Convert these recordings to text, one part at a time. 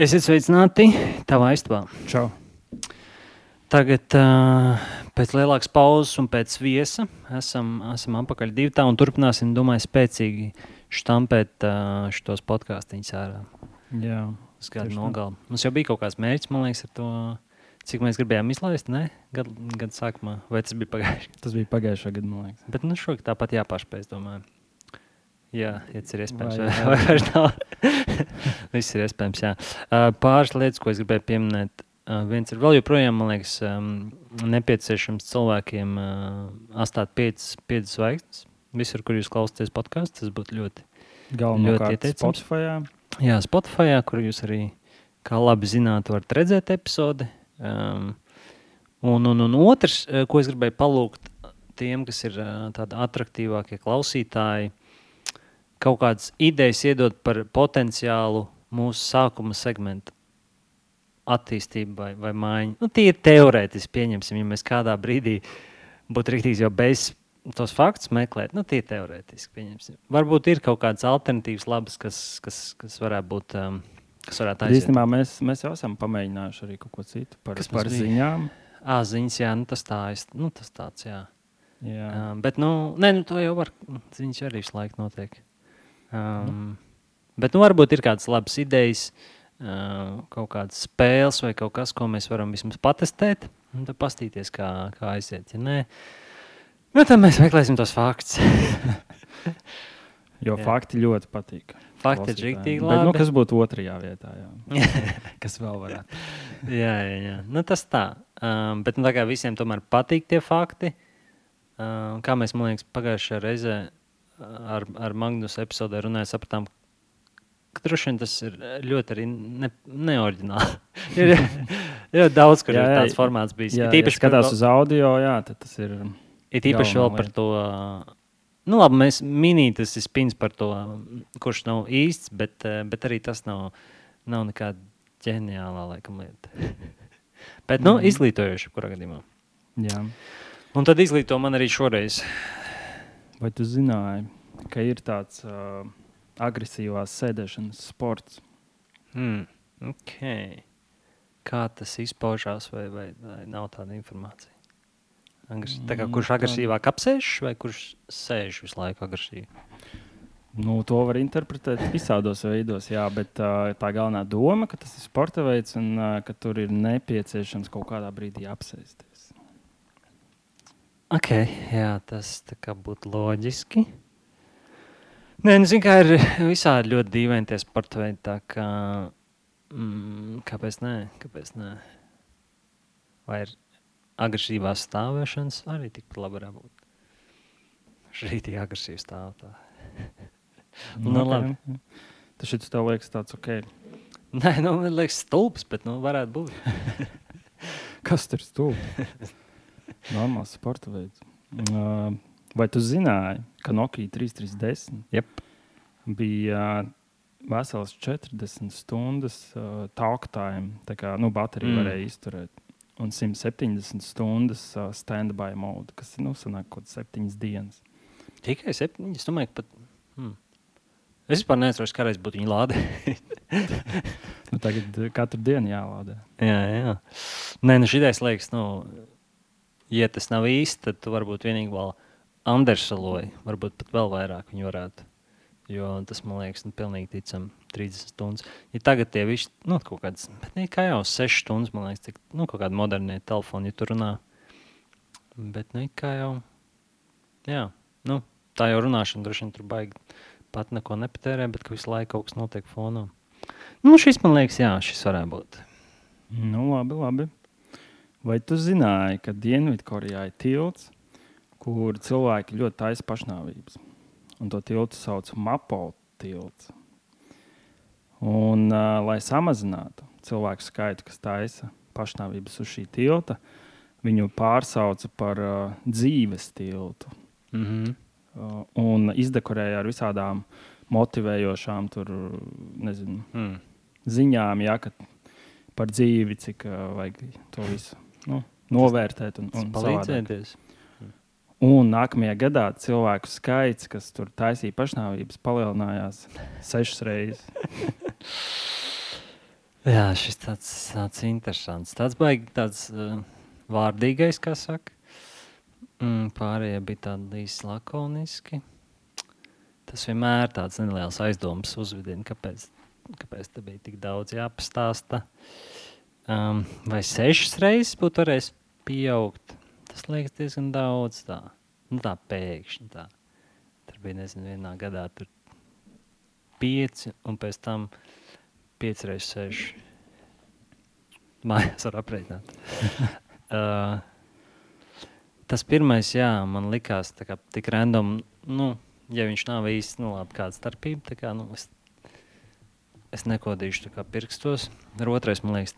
Esiet sveicināti tavā aizstāvā. Čau. Tagad, pēc lielākas pauzes un pēc viesa, esam, esam atpakaļ divi un turpināsim, domāju, spēcīgi štampēt šos podkāstus ārā. Jā, uz gada nogalu. Mums jau bija kaut kāds mērķis, man liekas, ar to, cik mēs gribējām izlaist, ne? Gada, gada sākumā, vai tas bija pagājuši? Tas bija pagājušā gada, man liekas. Bet nu šogad tāpat jāpašpēc, domāju. Jā, tas ir iespējams. Vai jā. vai vairs nav? Viss ir iespējams, jā. Pāris lietas, ko es gribēju pieminēt. Viens ir vēl joprojām, man liekas, nepieciešams cilvēkiem atstāt 5 zvaigznes. Visur, kur jūs klausāties podkāstu, tas būtu ļoti. Galvenokārt ieteicams. Spotify. Jā, Spotify, kur jūs arī, kā labi zināt, varat redzēt epizodi. Um, un, un, un otrs, ko es gribēju palūgt tiem, kas ir tādi attraktīvākie klausītāji, kaut kādas idejas iedot par potenciālu mūsu sākuma segmentu attīstību vai, vai maiņu. Nu, tie ir teorētiski pieņemsim, ja mēs kādā brīdī būtu rīktīgi jau bez tos faktus meklēt. Nu, tie ir teorētiski pieņemsim. Varbūt ir kaut kādas alternatīvas labas, kas, kas, kas varētu būt. Um, Kas varētu aiziet? īstenībā mēs, mēs jau esam pamēģinājuši arī kaut ko citu par, Kas par bija? ziņām. Ā, ziņas, jā, nu, tas, tā, es- nu, tas tāds, jā. Jā. Um, bet, nu, nē, nu, to jau var. Ziņas arī visu laiku notiek. Um, bet, nu, varbūt ir kādas labas idejas, uh, kaut kādas spēles vai kaut kas, ko mēs varam vismaz patestēt. Un tad paskatīties, kā, kā aiziet. Ja nē, nu, tad mēs meklēsim tos faktus. Jo Jā. fakti ļoti patīk. Fakti ir rīktīgi Bet, nu, labi. kas būtu otrajā vietā? Kas vēl varētu? jā, jā, jā. Nu, tas tā. Um, bet nu, tā kā visiem tomēr patīk tie fakti, um, kā mēs, man liekas, pagājušajā reizē ar, ar Magnusu epizodē runājām, sapratām, ka droši vien tas ir ļoti arī ne, neoriģināli. ir ļoti daudz, kur Jā, ir tāds formāts bijis. Jā, Ir ja skatās uz audio, jā, tas ir. Ir īpaši vēl par to. Nu, labi, mēs minējām, tas ir spins par to, kurš nav īsts, bet, eh, bet arī tas nav, nav nekāda ģeniālā laikam, lieta. bet, nu, Mhm. izglītojoši, kurā gadījumā. Jā. Un tad izglīto man arī šoreiz. Vai tu zināji, ka ir tāds uh, agresīvās sēdēšanas sports? Hmm. Okay. Kā tas izpaužās, vai, vai, vai nav tāda informācija? Agres, tā kā, Mm, kurš agresīvāk apsēž, vai kurš sēž visu laiku agresīvi? Nu, to var interpretēt visādos veidos, jā, bet uh, tā galvenā doma, ka tas ir sporta veids un uh, ka tur ir nepieciešams kaut kādā brīdī apsēsties. Ok, jā, tas būtu loģiski. Nē, nu, zinu, kā ir visādi ļoti dīvaini tie sporta veidi. Tā kā, mm, kāpēc nē? Kāpēc nē? Vai ir agresīvās stāvēšanas arī tikpat labi varētu būt? Šī ir agresīva stāvā. Nu, labi. Tas šis tev liekas tāds, ok, Nē, nu, man liekas, stulbs, bet nu, varētu būt. kas tur stūp? Normāls sporta veids. Uh, vai tu zināji, ka Nokia 3310 Jep. bija vesels 40 stundas uh, talk time, tā kā nu, baterija Mm. varēja izturēt. Un 170 stundas uh, stand-by mode, kas nu, sanāk kaut kāds septiņas dienas. Tikai septiņi. Es domāju, ka pat. Hmm. Es vispār neatceros, kādreiz būtu viņa lāde. Nu, tagad katru dienu jālādē. jā, jā. Nē, nu šī ideja liekas, nu, ja tas nav īsti, tad tu varbūt vienīgi vēl Andersaloji, varbūt pat vēl vairāk viņi varētu. Jo tas man liekas, nu, pilnīgi ticami 30 stundas. Ja tagad tie visi, nu, kaut kādas, bet ne kā jau 6 stundas, man liekas, cik, nu, kaut kāda modernie telefoni, ja tu runā. Bet, nu, kā jau, jā, nu, tā jau runāšana droši vien tur baigi pat neko nepatērē, bet ka visu laiku kaut kas notiek fonā. Nu, šis man liekas, jā, šis varētu būt. Nu, labi, labi. Vai tu zināji, ka Dienvidkorejā ir tilts, kur cilvēki ļoti taisa pašnāvības? Un to tiltu sauc par Mapo tilts. Un, uh, lai samazinātu cilvēku skaitu, kas taisa pašnāvības uz šī tilta, viņu pārsauca par uh, dzīves tiltu. Mm -hmm. Uh, un izdekorēja ar visādām motivējošām tur, nezinu, mm. ziņām, ja, par dzīvi, cik uh, vajag to visu nu, novērtēt un, un. Palīdzēties. Un nākamajā gadā cilvēku skaits, kas tur taisīja pašnāvības, palielinājās sešas reizes. Jā, šis tāds, tāds interesants. Tāds baigi tāds uh, vārdīgais, kā saka. Mm, pārējie bija tādi īsi lakoniski. Tas vienmēr ir tāds neliels aizdoms uzvedina, kāpēc, kāpēc te bija tik daudz jāpastāsta. Um, vai sešas reizes būtu varējis pieaugt? Tas liekas diezgan daudz tā. Nu, tā pēkšņi tā. Tur bija, nezinu, vienā gadā tur pieci un pēc tam pieci reizes seši. Mājās var aprēķināt. uh, tas pirmais, jā, man likās tā kā tik random, nu, ja viņš nav īsti, nu, labi, kāda starpība, tā kā, nu, es, es nekodīšu tā kā pirkstos. Ar otrais, man liekas,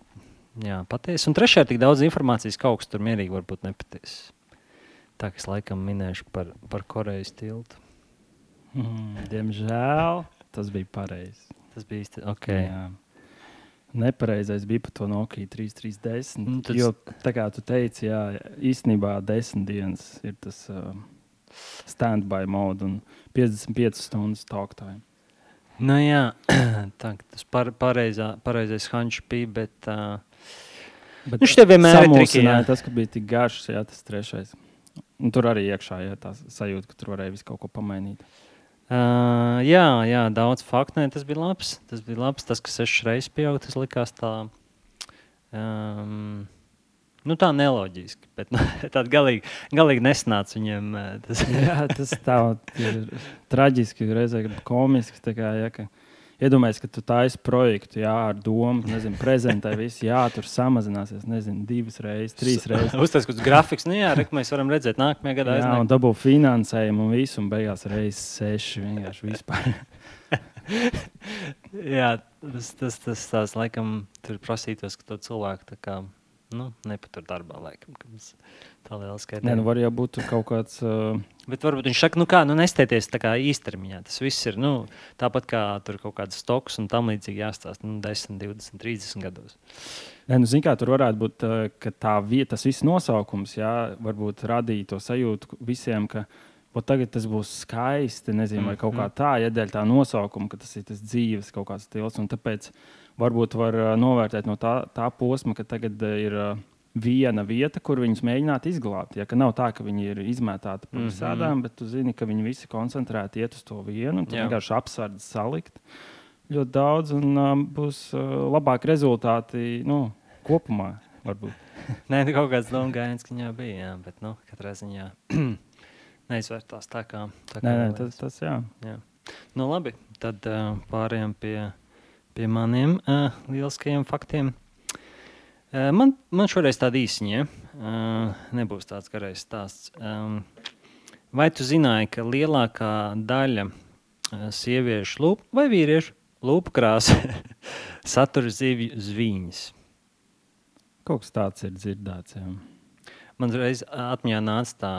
jā, patiesi. Un trešajā tik daudz informācijas, kaut kas tur mierīgi varbūt nepatiesi. Tā kā es laikam minēšu par, par Korejas tiltu. Mm, diemžēl tas bija pareizi. Tas bija īsti ok. Jā. Nepareizais bija par to Nokia 3310. Nu, Nu, tad- jo, tā kā tu teici, jā, īstenībā desmit dienas ir tas uh, stand-by mode un 55 stundas talk time. Nu, jā, tā, tas par, pareizā, pareizais hančs bija, bet uh, Bet Nu, šitie vienmēr ir jā. tas, ka bija tik garš, jā, tas trešais. Un tur arī iekšā ir tā sajūta, ka tur varēja visu kaut ko pamainīt. Uh, jā, jā, daudz faktu. Nē, tas bija labs. Tas bija labs. Tas, ka sešas reizes pieauga, tas likās tā. Um, nu, tā neloģiski. Bet nu, tāda galīgi, galīgi nesnāca viņiem. uh, Tas, Jā, tas tā ir traģiski, reizē komiski. tā Kā, ja, ka Iedomājieties, ka tu taisīsi projektu, jā, ar domu, nezinu, prezentē visu, jā, tur samazināsies, nezinu, divas reizes, trīs reizes. Uztais kāds grafiks. Nu, jā, re, mēs varam redzēt, nākamajā gadā Jā, un aiznāk. dabū finansējumu un visu, un beigās reizes seši vienkārši vispār. Jā, tas, tas, tas tās, laikam, tur prasītos, ka to cilvēku tā kā, nu, nepatur darbā, laikam, ka mums tā liela skaita. Nē, nu var jau būt kaut kāds. Uh, Bet varbūt viņš saka, nu kā, nu nestēties tā kā īstermiņā. Tas viss ir, nu, tāpat kā tur kaut kāds stoks un tam līdzīgi jāstāsta, nu, 10, 20, 30 gados. Nē, nu, zin, kā, tur varētu būt uh, ka tā vieta, tas viss nosaukums, jā, varbūt radīja to sajūtu visiem, ka ot, tagad tas būs skaisti, nezinu, vai kaut kā tā, ja dēļ tā nosaukuma, ka tas ir tas dzīves kaut kāds stils. Tāpēc varbūt var uh, novērtēt no tā, tā posma, ka tagad uh, ir. Uh, Viena vieta, kur viņus mēģināt izglābt. Ja nav tā, ka viņi ir izmētāti pa Mhm. visādām, bet tu zini, ka viņi visi koncentrēti iet uz to vienu, un vienkārši apsvērts salikt ļoti daudz, un um, būs uh, labāki rezultāti nu, kopumā. Nē, nu, kaut kāds gājiens, ka viņā bija, jā, bet, nu, katrā ziņā neizvērtās tā kā. Tā kā Nē, nē, tas, tas jā. Jā. Nu, labi, tad uh, pārējām pie, pie maniem uh, lieliskajiem faktiem. Uh, man, man šoreiz tāda īsiņa, uh, nebūs tāds garais stāsts. Um, vai tu zināji, ka lielākā daļa uh, sieviešu lūpu vai vīriešu lūpu krāsa satur zivju zvīņas? Kaut kas tāds ir dzirdēts. Jā. Man reiz atmiņā nāca tā,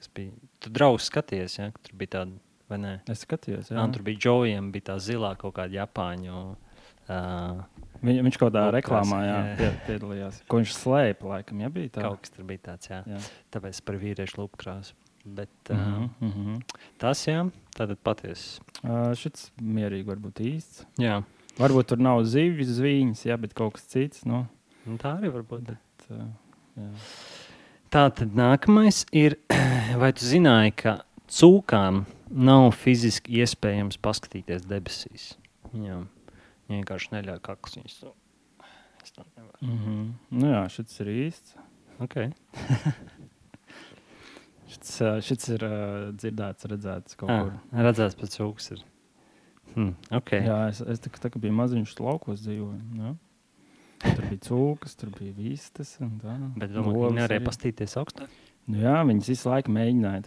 kas bija. Tu draugs skaties, ja? tur bija tāda? Es skatījos, jā. Jā, tur bija Džojam, bija tā zilā kaut kāda Japāņu. Uh, Viņ, viņš kaut kādā Lūk, reklāmā jā, jā. pie, piedalījās. Ko viņš slēpa, laikam, ja bija tā. kaut kas tur bija tāds, jā. Jā. Tāpēc par vīriešu lupu krāsu. Bet, Uh uh -huh. Tas, jā, tātad patiesi. Uh, šis mierīgi var būt īsts. Jā, Varbūt tur nav zivs zviņas, jā, bet kaut kas cits. Nu, nu, tā arī var būt. bet, uh, jā. Tā tad nākamais ir, vai tu zināji, ka cūkām nav fiziski iespējams paskatīties debesīs? Viņām vienkārši neļauj kakls viņus. Es tā nevaru. Mm -hmm. nu, jā, šis ir īsts. Okay. Šis, šis ir uh, dzirdēts, redzēts kaut Ah, kur. redzēts pēc cūkas. Ir. Hmm, okay. Jā, es, es tā, tā biju maziņš laukos dzīvoju. Jā. Tur bija cūkas, tur bija vistas. Tā. Bet domāju, ka viņi nevarēja pastīties augstāk. Nu, jā, viņas visu laiku mēģināja.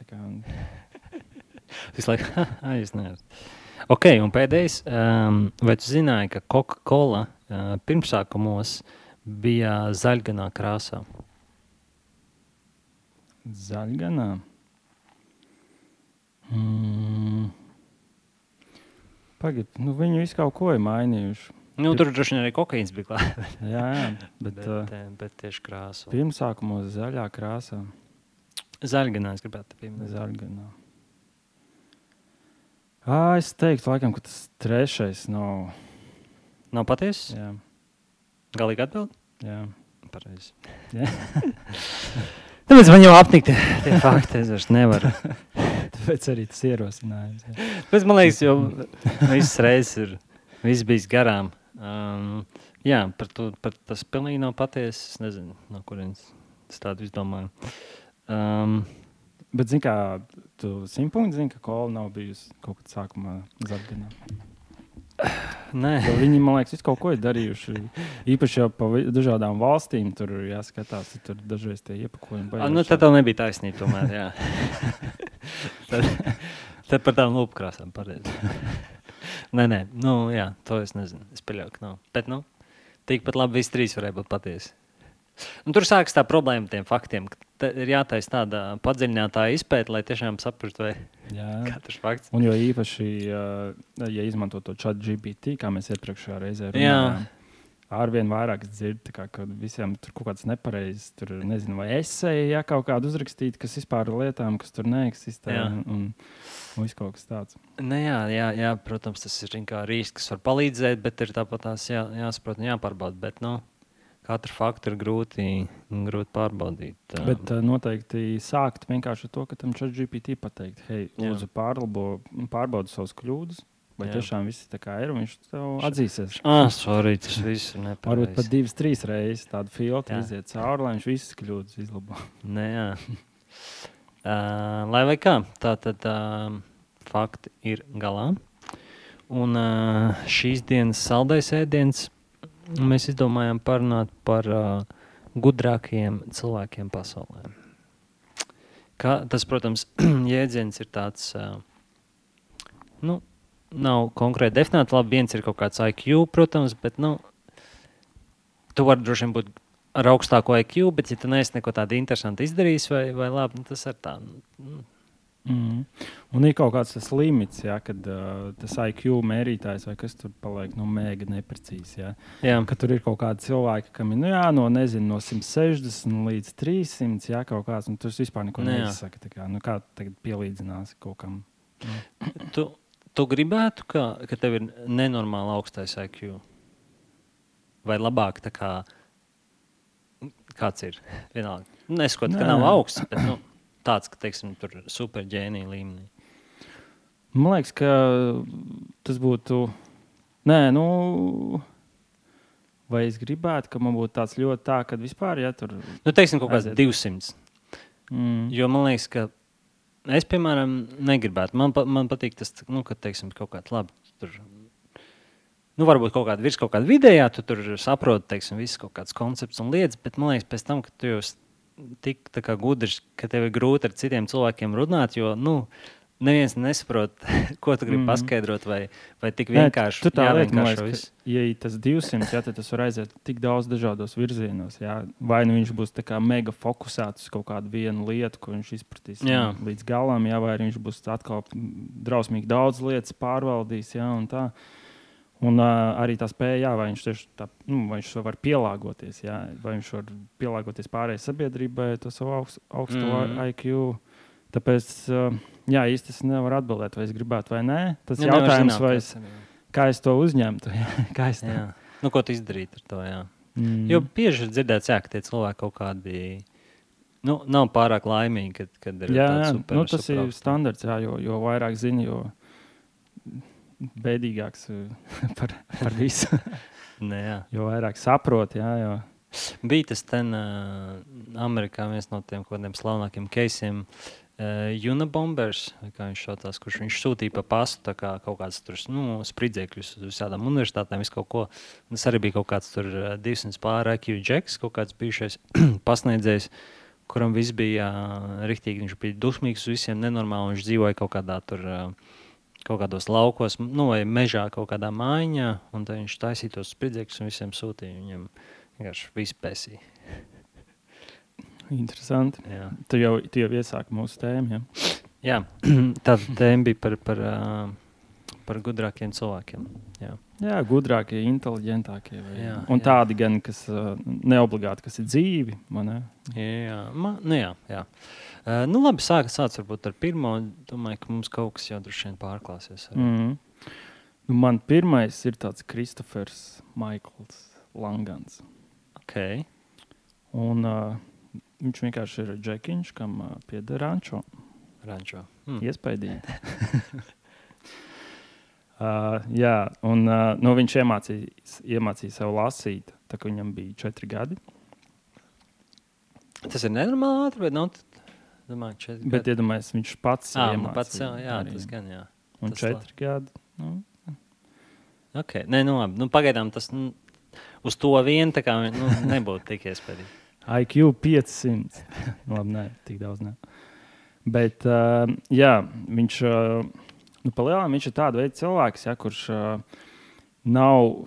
Visu laiku, es nezinu. Ok, un pēdējais, um, vai tu zināji, ka Coca-Cola uh, pirmsākumos bija zaļganā krāsā? zaļganā. Mm. Pagaid, nu viņi visu kaut ko ir mainījuši. Nu, tur droši vien arī kokaīns bija klāts. Jā, jā bet, Bet, uh, bet tieši krāsa. pirmsākumos zaļā krāsā. Zaļganā es gribētu pieminēt. Zaļganā. Ā, es teiktu, laikam, ka tas trešais nav. Nav patiesa? Jā. Galīgi atbild? Jā. Pareizi. Tāpēc man jau apnika tie, tie fakti. Es vairs nevaru. Tāpēc arī tas ierosinājums. Jā. Bet man liekas, jau visas reizes ir viss bijis garām. Um, jā, par to par tas pilnīgi nav patiesi. Es nezinu, no kurienes es tādu izdomāju. Um, Bet, zini, kā tu simtpunkti zini, ka kola nav bijusi kaut kad sākumā Zafganā. nē, Jo Viņi, man liekas, visu kaut ko ir darījuši. Īpaši jau pa dažādām valstīm tur jāskatās, tur dažreiz tie iepakojumi Ah, nu, tad tev nebija taisnība. Tomēr, jā. tad, tad par tām lūpkrāsām pareizi. nē, nē, nu, jā, to es nezinu. Es pieļauju, ka nav. Bet, nu, tikpat labi visi trīs varēja būt patiesi. Un tur sākas tā problēma tiem faktiem. ka te Ir jātaisa tāda padziļinātā izpēta, lai tiešām saprastu, vai katrs fakts. Un jo īpaši, ja izmanto to chat GPT, kā mēs iepriekšējā reizē Jā. runājām, arvien vairāk es dzirdu, kā, ka visiem tur kaut kāds nepareizs, tur nezinu, vai esēji, ja kaut kādu uzrakstīt, kas vispār ir lietām, kas tur neeksistē. Jā. Un, un, viss kaut kas tāds. Nu, jā, jā, jā, protams, tas ir risks, kas var palīdzēt, bet ir tāpat tās jā, jāsaprot un jāpārbauda. Bet, nu, katru faktu ir grūti, grūti pārbaudīt. Bet uh, noteikti sākt vienkārši ar to, ka tam chat GPT pateikt, hei, lūdzu, pārlabo, pārbaudi savus kļūdas. Vai Jā. tiešām viss tā kā ir, un viņš tev atzīsies. Ah, sorry, tas viss ir Varbūt nepareizi. pat divas, trīs reizes tādu filtru iziet cauri, lai viņš visas kļūdas izlabo. Nē, jā. Uh, lai vai kā, tā tad uh, fakti ir galā. Un uh, šīs dienas saldais ēdiens mēs izdomājām parunāt par uh, gudrākajiem cilvēkiem pasaulē. Kā, tas, protams, jēdziens ir tāds, uh, nu, nav konkrēti definēts. Labi, viens ir kaut kāds IQ, protams, bet, nu, tu vari droši vien būt ar augstāko IQ, bet, ja tu neesi neko tādu interesantu izdarījis, vai, vai labi, nu, tas ir tā. nu, Mm. Un ir kaut kāds tas limits, ja, kad uh, tas IQ mērītājs vai kas tur paliek no mēga neprecīzi. Ja. Jā, Ka tur ir kaut kādi cilvēki, kam ir nu, jā, no, nezinu, no 160 līdz 300, ja kaut kāds, un tas vispār neko Nu jā. neizsaka. tā Kā, nu, kā tagad pielīdzinās kaut kam? tu, tu gribētu, ka, ka tev ir nenormāli augstais IQ. Vai labāk, tā kā kāds ir? Vienalga. Neskot, ka Nē. nav augsts, bet nu, tāds, ka, teiksim, tur superģēnija līmenī. Man liekas, ka tas būtu. Nē, nu. Vai es gribētu, ka man būtu tāds ļoti tā, ka vispār, ja tur. Nu, teiksim, kaut kāds Aiziet. 200. Mm. Jo man liekas, ka es, piemēram, negribētu. Man, pa, man patīk tas, nu, ka, teiksim, kaut kāds labi. Tur, nu, varbūt kaut kāda virs kaut kāda vidējā, tu tur saproti, teiksim, visas kaut kādas koncepts un lietas, bet man liekas, pēc tam, kad tu jau esi tik tā kā gudrs, ka tev ir grūti ar citiem cilvēkiem runāt, jo, nu, neviens nesaprot, ko tu gribi Mhm. paskaidrot, vai, vai tik Nē, vienkārši. tu tā lieta, man jāvienkāršo liekas, ka, ja tas 200, jā, tad tas var aiziet tik daudz dažādos virzienos. Jā. Vai nu viņš būs mega fokusēts uz kaut kādu vienu lietu, ko viņš izpratīs Jā. līdz galam, jā, vai viņš būs atkal mm, drausmīgi daudz lietas pārvaldījis. Jā, un uh, arī tā spēja, jā, vai viņš tieši tā, nu, vai viņš var pielāgoties, jā, vai viņš var pielāgoties pārējai sabiedrībai, to savu augstu, augstu mm. IQ. Tāpēc, uh, jā, īsti es nevaru atbildēt, vai es gribētu vai nē. Tas Nu, ja jautājums, zināt, vai es, ir, jā. kā es to uzņemtu, jā, kā es to Jā. Nu, ko tu izdarītu ar to? Jā. Mm. Jo bieži ir dzirdēts, jā, ka tie cilvēki kaut kādi nu, nav pārāk laimīgi, kad, kad ir jā, tāds jā. nu, tas ir standarts, jā, jo, jo vairāk zini, jo bēdīgāks uh, par, par visu. Nē, jā. jo vairāk saproti, jā, jo Bija tas ten, uh, Amerikā viens no tiem kādiem slavenākiem keisiem. Uh, Unabombers, vai kā viņš šautās, kurš viņš sūtīja pa pastu kā kaut kāds tur nu, spridzekļus uz visādām universitātēm, visu kaut ko. Un Tas arī bija kaut kāds tur uh, 200 pār IQ džeks, kaut kāds bijušais pasniedzējs, kuram viss bija uh, riktīgi, viņš bija dusmīgs uz visiem, nenormāli, viņš dzīvoja kaut kādā tur. Uh, kaut kādos laukos, nu, vai mežā, kaut kādā mājiņā, un tad viņš taisīja tos spridzekļus un visiem sūtīja. Viņam vienkārši viss pēsīja. interesanti. Jā, Tu jau, tu jau iesāki mūsu tēmu. Jā. Jā. tā tēma bija par, par, par gudrākiem cilvēkiem. Jā. jā, gudrākie, inteliģentākie. Vai, Jā, un jā. tādi gan, kas neobligāti kas ir dzīvi. vai ne? Jā, ma, nu jā, jā. Uh, nu labi, sāk, sāc varbūt ar pirmo. Domāju, ka mums kaut kas jau droši vien pārklāsies. Arī. Mm. Nu, man pirmais ir tāds Kristofers Maikls. Langans. Okay. Un, uh, viņš vienkārši ir džekiņš, kam uh, pieder rančo. Rančo. Hmm. Iespaidīgi. uh, jā, un uh, nu, viņš iemācīja, iemācīja sev lasīt, tā kā viņam bija četri gadi. Tas ir nenormāli ātri, bet nav. Domāju, četri Bet, gadi. iedomājieties, viņš pats Ā, nu, pats jau, jā, arī. tas gan, jā. Un tas četri gadi. Nu, Okay. Nē, nu, labi. Nu, pagaidām tas nu, uz to vien kā nu, nebūtu tik iespējams. IQ 500. Nu, labi, nē, tik daudz. Ne. Bet, uh, jā, viņš, uh, nu, palielinām, viņš ir tāds veids cilvēks, ja, kurš uh, nav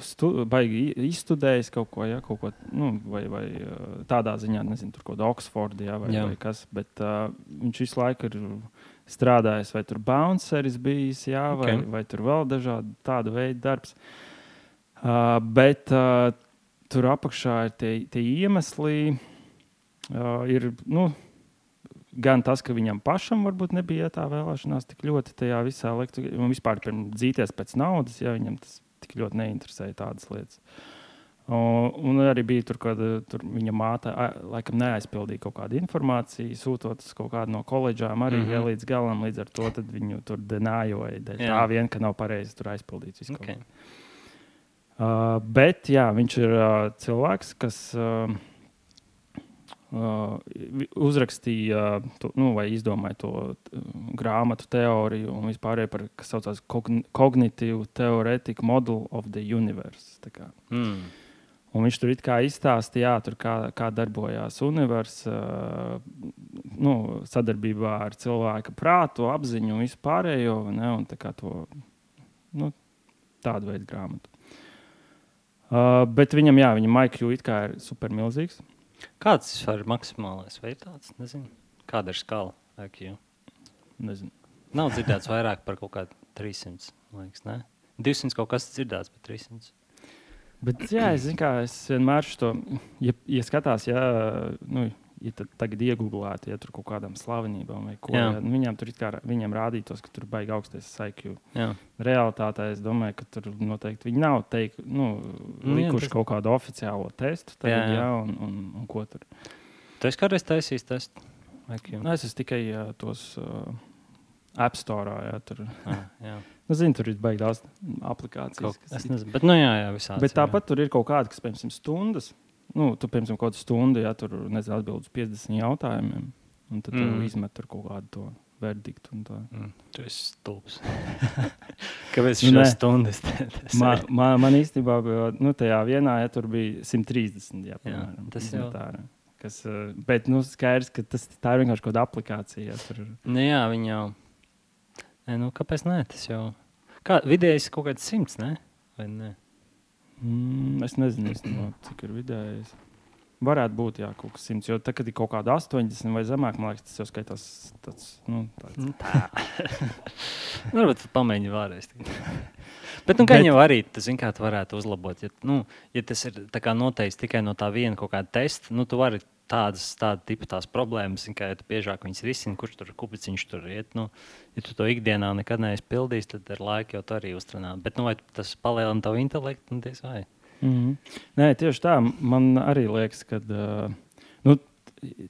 baigi izstudējis kaut ko, ja, kaut ko nu, vai, vai tādā ziņā, nezinu, tur kaut kāda Oxforda ja, vai, Jā. vai kas. Bet uh, viņš visu laiku ir strādājis, vai tur bounceris bijis, jā, vai, Ok. vai tur vēl dažādi tāda veida darbs. Uh, bet uh, tur apakšā ir tie, tie iemesli. Uh, ir, nu, gan tas, ka viņam pašam varbūt nebija tā vēlēšanās tik ļoti tajā visā likt, un vispār dzīties pēc naudas, ja viņam tas tik ļoti neinteresēja tādas lietas. Uh, un arī bija tur, kad tur viņa māte laikam neaizpildīja kaut kādu informāciju, sūtot uz kaut kādu no koledžām arī mm. -hmm. līdz galam. Līdz ar to viņu tur denājoja. Tā vien, ka nav pareizi tur aizpildīts. viss Okay. Uh, bet jā, viņš ir uh, cilvēks, kas uh, uh, uzrakstīja to, nu, vai izdomāja to uh, grāmatu teoriju un vispār par kas saucās Cogn Cognitive Theoretic Model of the Universe. Mm. Un viņš tur izstāstīja, kā, kā darbojās universāls, uh, nu, sadarbībā ar cilvēka prātu, apziņu un vispārējo. Ne, un tā to, nu, tādu veidu grāmatu. Uh, bet viņam, jā, viņam IQ it kā ir supermilzīgs. Kāds ir maksimālais vai tāds? Nezinu. Kāda ir skala? IQ? Nezinu. Nav dzirdēts vairāk par kaut kādu 300. Liekas, ne? 200 kaut kas dzirdēts, bet 300. Bet, jā, es, kā, es vienmēr to, ja, ja skatās, ja, nu, ja tagad iegūlētu, ja tur kaut kādām slavenībām vai ko, Jā. ja, nu, viņam tur kā viņam rādītos, ka tur baigi augstais IQ. Jā. Realitātē es domāju, ka tur noteikti viņi nav teik, nu, Nu, jā, likuši tas- kaut kādu oficiālo testu, tagad, Jā, jā, jā. jā. Un, un, un ko tur. Tu esi kādreiz taisījis testu? Nu, es esmu tikai uh, tos uh, App Store, jā, tur. Ah, jā. Nu, zinu, tur ir baigi daudz kas es nezinu, bet nu jā, jā visādi. Bet tāpat tur ir kaut kāda, kas, piemēram, stundas. Nu, tu, piemēram, kaut kādu stundu, ja tur nezinu, atbild uz 50 jautājumiem, un tad mm. Izmet tur kaut kādu to verdiktu. tā. Mm, tu esi stulbs. Kāpēc te- te Man, man, man īstenībā bija nu, tajā vienā, ja tur bija 130. Jā, piemēram, tas izmet jau- ārā. Kas, eh, bet nu, skaidrs, ka tas, tā ir vienkārši kaut kāda aplikācija. Ja, tur, Nu, jā, viņi jau. Nē, nu, kāpēc nē? Tas jau. Kā vidējais kaut kāds simts, ne? Vai ne? Mm, es nezinu, īstenībā, cik ir vidējais. Varētu būt jā, kaut kas simts. Jo tad, kad ir kaut kāda 80 vai zemāk, man liekas, tas jau skaitās tāds. Nu, tāds. Nu, tā. Nu, Varbūt pamēģini vēlreiz. Bet, nu, gan Bet- jau arī tas, kā tu varētu uzlabot. Ja, nu, ja tas ir kā noteikts tikai no tā viena kaut kāda testa, nu, tu vari tādas, tāda tipa tās problēmas, kā ja tu biežāk viņas risini, kurš tur kupiņš tur iet. Nu, ja tu to ikdienā nekad neesi pildījis, tad ar laiku jau tu arī uztrenā. Bet, nu, vai tas palielina tavu intelektu, nu, diez vai. Mm -hmm. Nē, tieši tā. Man arī liekas, ka uh, nu,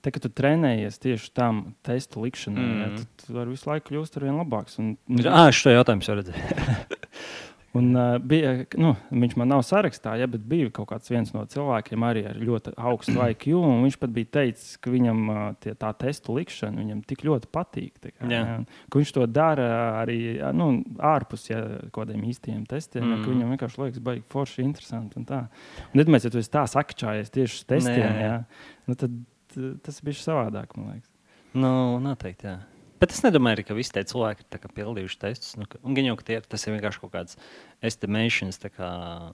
te, kad tu trenējies tieši tam testu likšanai, mm. ja, Mhm. tad tu vari visu laiku kļūst ar vien labāks. Un, un, Ah, šo jautājumu jau redzēju. un, uh, bija, nu, viņš man nav sarakstā, ja, bet bija kaut kāds viens no cilvēkiem arī ar ļoti augstu IQ. Viņš pat bija teicis, ka viņam uh, tie, tā testu likšana viņam tik ļoti patīk. Kā, Jā. ja, un ka viņš to dara arī nu, ārpus ja, kaut kādiem īstiem testiem. Mm. Ja, viņam vienkārši liekas, baigi forši, interesanti. un tā. Un, iedomājieties, ja tu esi tā sakčājies tieši uz testiem, Nē. ja, nu, tad tas bija savādāk. man liekas. Nu, noteikti. Jā. Bet es nedomāju, ka visi tie cilvēki ir pildījuši testus. Nu, gan jau, ka tie, tas ir vienkārši kaut kāds tā kā,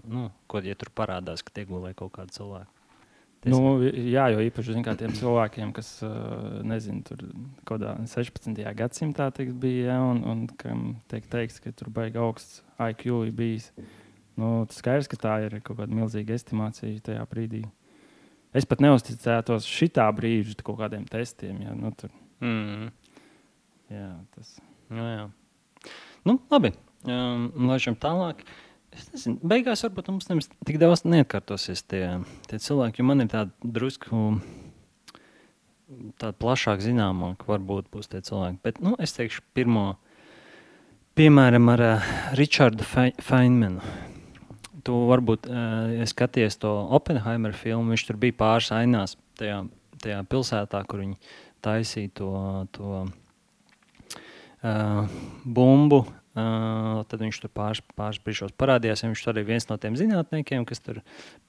nu, ko ja tur parādās, ka tie gulēja kaut kādi cilvēki. Ties- Nu, jā, jo īpaši zin, kā tiem cilvēkiem, kas nezinu, tur kaut kādā 16. gadsimtā teikt, bija, ja, un, un kam tiek teikts, ka tur baigi augsts IQ bijis. Nu, tas skaidrs, ka tā ir kaut kāda milzīga estimācija tajā brīdī. Es pat neuzticētos šitā brīža kaut kādiem testiem. Ja, nu, tur, Mm. Jā, tas. Nu, jā. Nu, labi. Um, Laižam tālāk. Es nezinu, beigās varbūt mums nemaz tik daudz neatkārtosies tie, tie cilvēki, jo man ir tāda drusku tāda plašāk zināmāka, varbūt būs tie cilvēki. Bet nu, es teikšu, pirmo, piemēram, ar uh, Richardu Feynmanu. Tu varbūt uh, skaties to Oppenheimer filmu, viņš tur bija pāris ainās tajā, tajā pilsētā, kur viņi taisīja to, to uh, bumbu Uh, tad viņš tur pāris, pāris brīžos parādījās. Viņš arī viens no tiem zinātniekiem, kas tur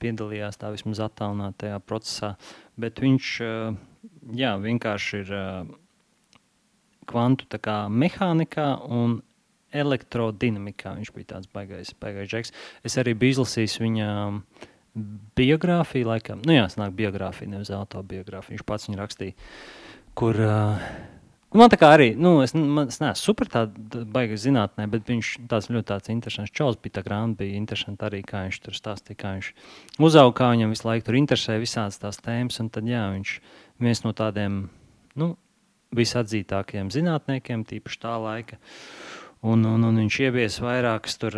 piedalījās tā vismaz attālinātajā procesā. Bet viņš uh, jā, vienkārši ir uh, kvantu mehānikā un elektrodinamikā. Viņš bija tāds baigais, baigais džeks. Es arī biju izlasījis viņa biogrāfiju, laikam, nu jā, snāk biogrāfija, nevis autobiogrāfija. Viņš pats viņu rakstīja, kur uh, Man tā kā arī, nu, es, man, es neesmu super tāda baigta zinātnē, bet viņš tāds ļoti tāds interesants čels bija. Tā grāmata bija interesanta arī, kā viņš tur stāstīja, kā viņš uzauga, kā viņam visu laiku tur interesē visādas tās tēmas. Un tad, jā, viņš viens no tādiem, nu, visatzītākajiem zinātniekiem, tīpaši tā laika. Un, un, un viņš ievies vairākas tur,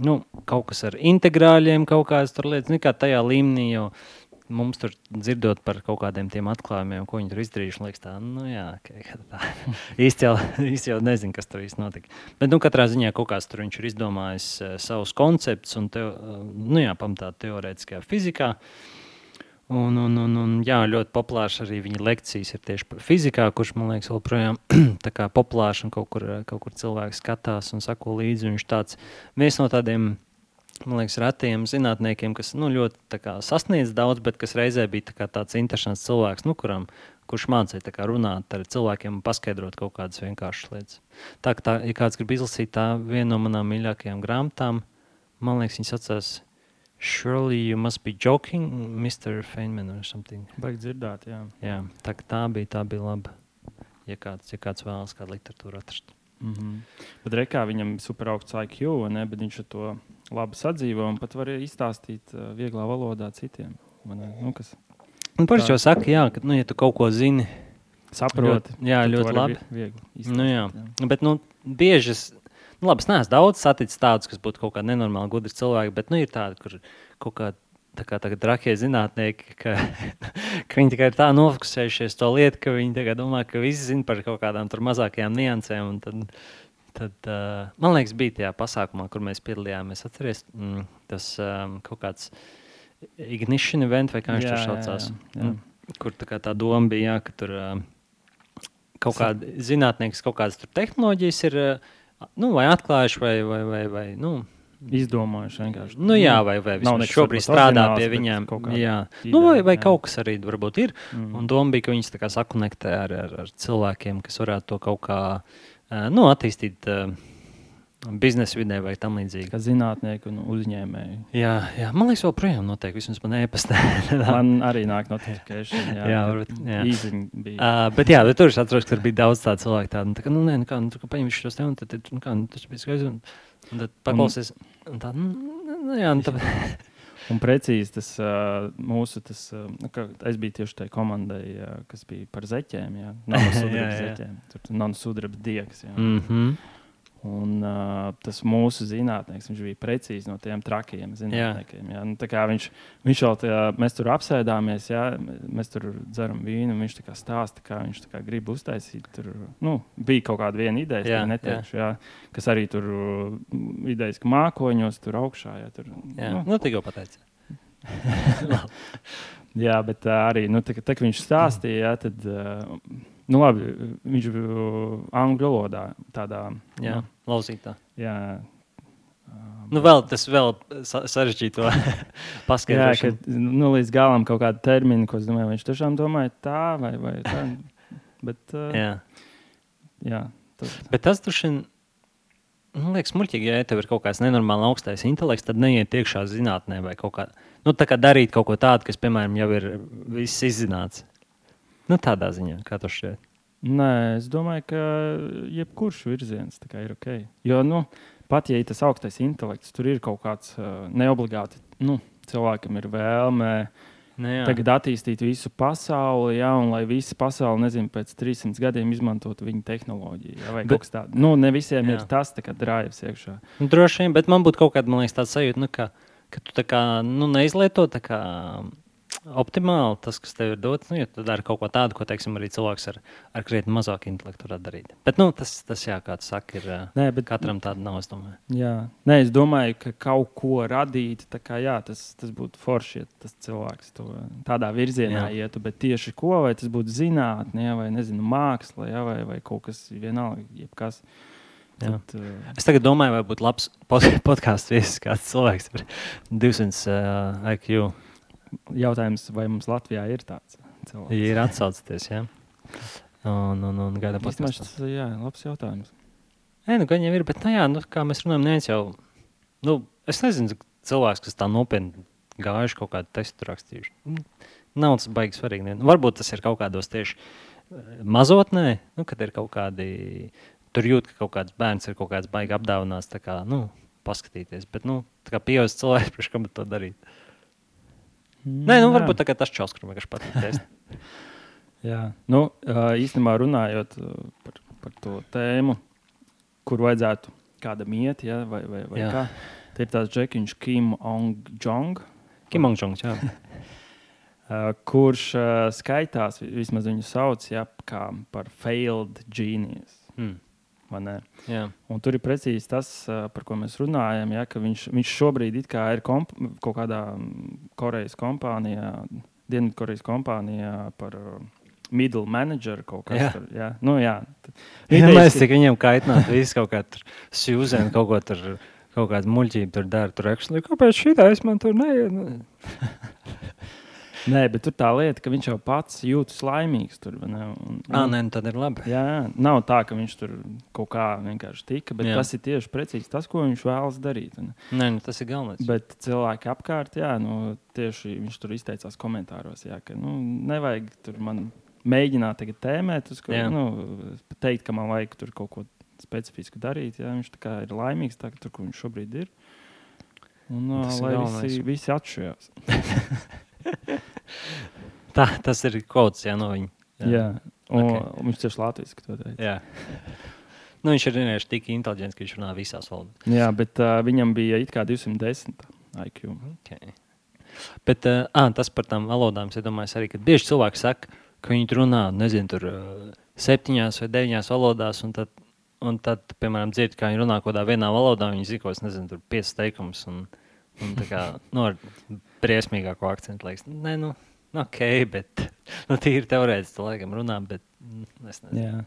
nu, kaut kas ar integrāļiem, kaut kādas lietas, nekā tajā līmenī, jo mums tur dzirdot par kaut kādiem tiem atklājumiem, ko viņi tur izdarījuši, liekas, tā, nu, jā, tā. īsti, jau, īsti jau nezinu, kas tur īsti notika. Bet, nu, katrā ziņā kaut kāds tur viņš ir izdomājis uh, savus konceptus un, teo, uh, nu, jā, pamatā teorētiskajā fizikā. Un, un, un, un jā, ļoti populārs arī viņa lekcijas ir tieši par fizikā, kurš man liekas, joprojām populārs un kaut kur, kaut kur cilvēks skatās un sako līdzi. Viņš tāds viens no tādiem man liekas, retiem zinātniekiem, kas nu, ļoti kā, sasniedz daudz, bet kas reizē bija tā tāds interesants cilvēks, nu, kuram, kurš mācīja kā, runāt ar cilvēkiem un paskaidrot kaut kādas vienkāršas lietas. Tā, tā, ja kāds grib izlasīt tā vienu no manām mīļākajām grāmatām, man liekas, viņas saucās Surely you must be joking, Mr. Feynman or something. Baigi dzirdēt, jā. Jā, tā, tā bija, tā bija laba, ja kāds, ja kāds vēlas kādu literatūru atrast. Mm -hmm. Bet rekā viņam super augsts IQ, ne? bet viņš to labi sadzīvo un pat var izstāstīt uh, vieglā valodā citiem. Nu, kas, un par šo saka, jā, ka, nu, ja tu kaut ko zini, saproti. Ļoti, jā, ļoti labi. Viegli nu, jā. Jā. Bet, nu, bieži es, nu, labi, es neesmu daudz saticis tādus, kas būtu kaut kādi nenormāli gudri cilvēki, bet, nu, ir tādi, kur kaut kādi tā kā tagad rakie zinātnieki, ka, ka viņi tikai ir tā nofokusējušies to lietu, ka viņi domā, ka visi zina par kaut kādām mazākajām niansēm. Tad, tad uh, man liekas, bija tajā pasākumā, kur mēs piedalījāmies. Atceries, mm, tas um, kaut kāds ignition event, vai kā viņš tur saucās. Jā, jā, jā. Mm, kur tā, tā doma bija, jā, ka tur uh, kaut kādi zinātnieki kaut kādas tehnoloģijas ir uh, nu, vai atklājuši, vai, vai, vai, vai nu, izdomājuši vienkārši. Nu, jā, vai, vai viņš šobrīd strādā pie viņiem. Jā. Ideja, nu, vai, vai jā. kaut kas arī varbūt ir. Mm. Un doma bija, ka viņas sakonektē ar, ar, ar cilvēkiem, kas varētu to kaut kā nu, attīstīt. Biznesa vidē vai tam līdzīgi. Kā zinātnieki un uzņēmēji. Jā, jā, man liekas, joprojām notiek. Vismaz man e-pastē. man arī nāk notifikācija. Jā, jā, varbūt, jā. bija. Uh, bet jā, bet tur es atceros, ka tur bija daudz tādu cilvēku. Tādu, tā kā, nu, nē, nu, kā, nu, tu paņem šos te un tad, nu, kā, nu, tas bija skaisti. Un, un tad paklausies. Un tā, nu, nu, jā, un tad. Un precīzi tas uh, mūsu, tas, uh, es biju tieši tajā komandai, uh, kas bija par zeķiem, jā, nanosudraba zeķiem. Tur nanosudraba diegs. Jā. Mm -hmm. Un, uh, tas mūsu zinātnēks, bija precīzi no tiem trakiem zinātniekiem. Jā. Jā. Nu, viņš, viņš jau tajā, mēs tur apsēdāmies, jā, mēs tur dzeram vīnu. Viņš tā stāsta, kā viņš kā grib uztaisīt. Tur nu, bija kaut kāda viena ideja, jā, neteikšu, jā. Jā, kas arī tur idejas mākoņos, tur augšā. Jā, tur, jā. Nu, nu, tikko pateici. jā, bet arī, nu, tā, tā, kad viņš stāstīja, jā, tad. Uh, Nu, labi, viņš bija angļu valodā, tādā jā, nu, lauzītā. Jā, Nu, vēl tas vēl sarežģīto paskaidrošanu. Jā, ka nu, līdz galam kaut kāda termina, ko es domāju, viņš tiešām domāja tā vai, vai tā. Bet, uh, jā. Jā, tas. Bet tas droši vien, man liekas, muļķīgi, ja tev ir kaut kāds nenormāli augstais intelekts, tad neiet iekšā zinātnē vai kaut kā, nu, tā kā darīt kaut ko tādu, kas, piemēram, jau ir viss izzināts. Nu, tādā ziņā, kā tas šķiet. Nē, es domāju, ka jebkurš virziens ir ok. Jo, nu, pat ja ir tas augstais intelekts, tur ir kaut kāds uh, neobligāti, nu, cilvēkam ir vēlme Nu, jā. tagad attīstīt visu pasauli, jā, un lai visa pasaule, nezinu, pēc 300 gadiem izmantotu viņa tehnoloģiju. Jā, vai Bet- kaut kas tāds. Nu, ne visiem Jā. ir tas drives iekšā. Nu, droši vien, bet man būtu kaut kāda man liekas, tāda sajūta, nu, ka, ka tu tā kā, nu, neizlieto tā kā optimāli tas, kas tev ir dots. Nu, ja tu dari kaut ko tādu, ko teiksim, arī cilvēks ar, ar krietni mazāku intelektu varētu darīt. Bet nu, tas, tas jā, kā tu saki, ir Nē, bet katram tāda nav. Es domāju. Jā, Nē, es domāju, ka kaut ko radīt, kā, jā, tas, tas būtu forši, ja tas cilvēks to tādā virzienā Jā. ietu. Bet tieši ko, vai tas būtu zinātnē, vai nezinu, māksla, jā, vai, vai kaut kas vienalga, jebkas. Tad, uh, Es tagad domāju, vai būtu labs pod- podkāstu viesis, kāds cilvēks ar 200 uh, IQ. Jautājums, vai mums Latvijā ir tāds cilvēks? Ir atsaucies, jā. Un, un, un gaida podkāstu. tas ir labs jautājums. Nē, nu, gan jau ir, bet, nu, jā, nu, kā mēs runājam, neviens jau, nu, es nezinu, cilvēks, kas tā nopietni gājuši kaut kādu testu rakstījuši. Nu, Nav tas baigi svarīgi. Ne? Nu, varbūt tas ir kaut kādos tieši eh, mazotnē, nu, kad ir kaut kādi, tur jūt, ka kaut kāds bērns ir kaut kāds baigi apdāvināts, tā kā, nu, paskatīties. Bet, nu, tā kā pieaugušs cilvēks, priekš kam to darīt? Nē, nu, varbūt kā tas čels, kuram vienkārši patīk. Jā, nu, īstenībā runājot par, par to tēmu, kur vajadzētu kādam iet, ja, vai, vai, vai Jā. kā. Tā ir tāds džekiņš, Kim Ong-Jong, Kimongčongs, jā. kurš ā, skaitās, vi- vismaz viņu sauc ja, kā par failed genius. Mm. Tur ir precīzi tas, par ko mēs runājam. Ja, ka viņš, viņš šobrīd ir komp kaut kādā Korejas kompānijā, Dienvidkorejas kompānijā par middle manager kaut kas Jā. tur. Jā, nu, jā. Jā, mēs Idejas, tik viņam kaitināt, visu kaut kā tur sjūzēnu, kaut ko tur, kaut kādu muļķību tur dara. Tur ekšļi, kāpēc šī tā es man tur neiet? Nē, bet tur tā lieta, ka viņš jau pats jūtas laimīgs. Tur, ne? un, Ā, nē, nu tad ir labi. Jā, jā, nav tā, ka viņš tur kaut kā vienkārši tika, bet Jā. tas ir tieši precīzi tas, ko viņš vēlas darīt. un- Nē, nu, tas ir galvenais. Bet cilvēki apkārt, jā, nu, tieši viņš tur izteicās komentāros, jā, ka nu, nevajag tur man mēģināt tagad tēmēt, uz ko Jā. nu, teikt, ka man vajag tur kaut ko specifisku darīt. Jā, viņš ir laimīgs tā, ka tur, kur viņš šobrīd ir. Un, uh, lai galvenais. visi, visi atšķirās. Tā, tas ir kaut kas no viņa. Jā. Jā. Un, Ok. okay. Viņš tieši Latvijas. Jā. Nu, viņš ir vienkārši tik inteliģents, ka viņš runā visās valodās. Jā, bet uh, viņam bija it kā 210 IQ. Okay. Bet uh, à, tas par tām valodām, es domāju, arī, ka bieži cilvēki saka, ka viņi runā, nezinu, tur uh, septiņās vai deviņās valodās, un tad, un tad piemēram, dzird, kā viņi runā kaut kādā vienā valodā, viņi zina, ko es nezinu, tur piecas teikumus, un, un tā kā, nu, ar briesmīgāko akcentu liekas, nē, nu, ok, bet, nu, tīri teorētiski, laikam runā, bet, mm, es nezinu. Jā.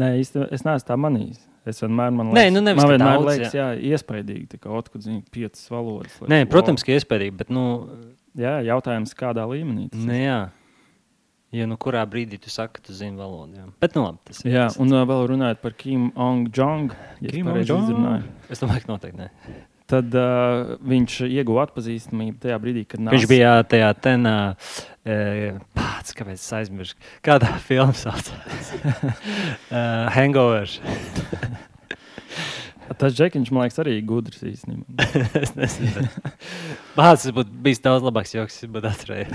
Nē, īsti, es neesmu tā manījis. Es vienmēr, man Nē, liekas, nu, nevis, man ka vienmēr daudz, liekas, jā, iespaidīgi, tā kā otrs zina piecas valodas. Nē, protams, ka iespējams, bet, nu, Jā, jautājums, kādā līmenī tas nu jā. Ja nu kurā brīdī tu saki, ka tu zini valodu. Jā. Bet, nu, labi, tas ir. Jā, un uh, vēl runājot par Kim Ong-Jong, ja es Kim izrunāju, Es domāju, ka noteikti ne. tad uh, viņš ieguva atpazīstamību tajā brīdī, kad Viņš bija tajā tenā, e, pats, kāpēc es aizmirsu, kādā filmā saucās. uh, hangover. Tas džekiņš, man liekas, arī gudrs īstenībā. es nezinu. Tas būtu bijis daudz labāks joks, ja būtu atcerējies.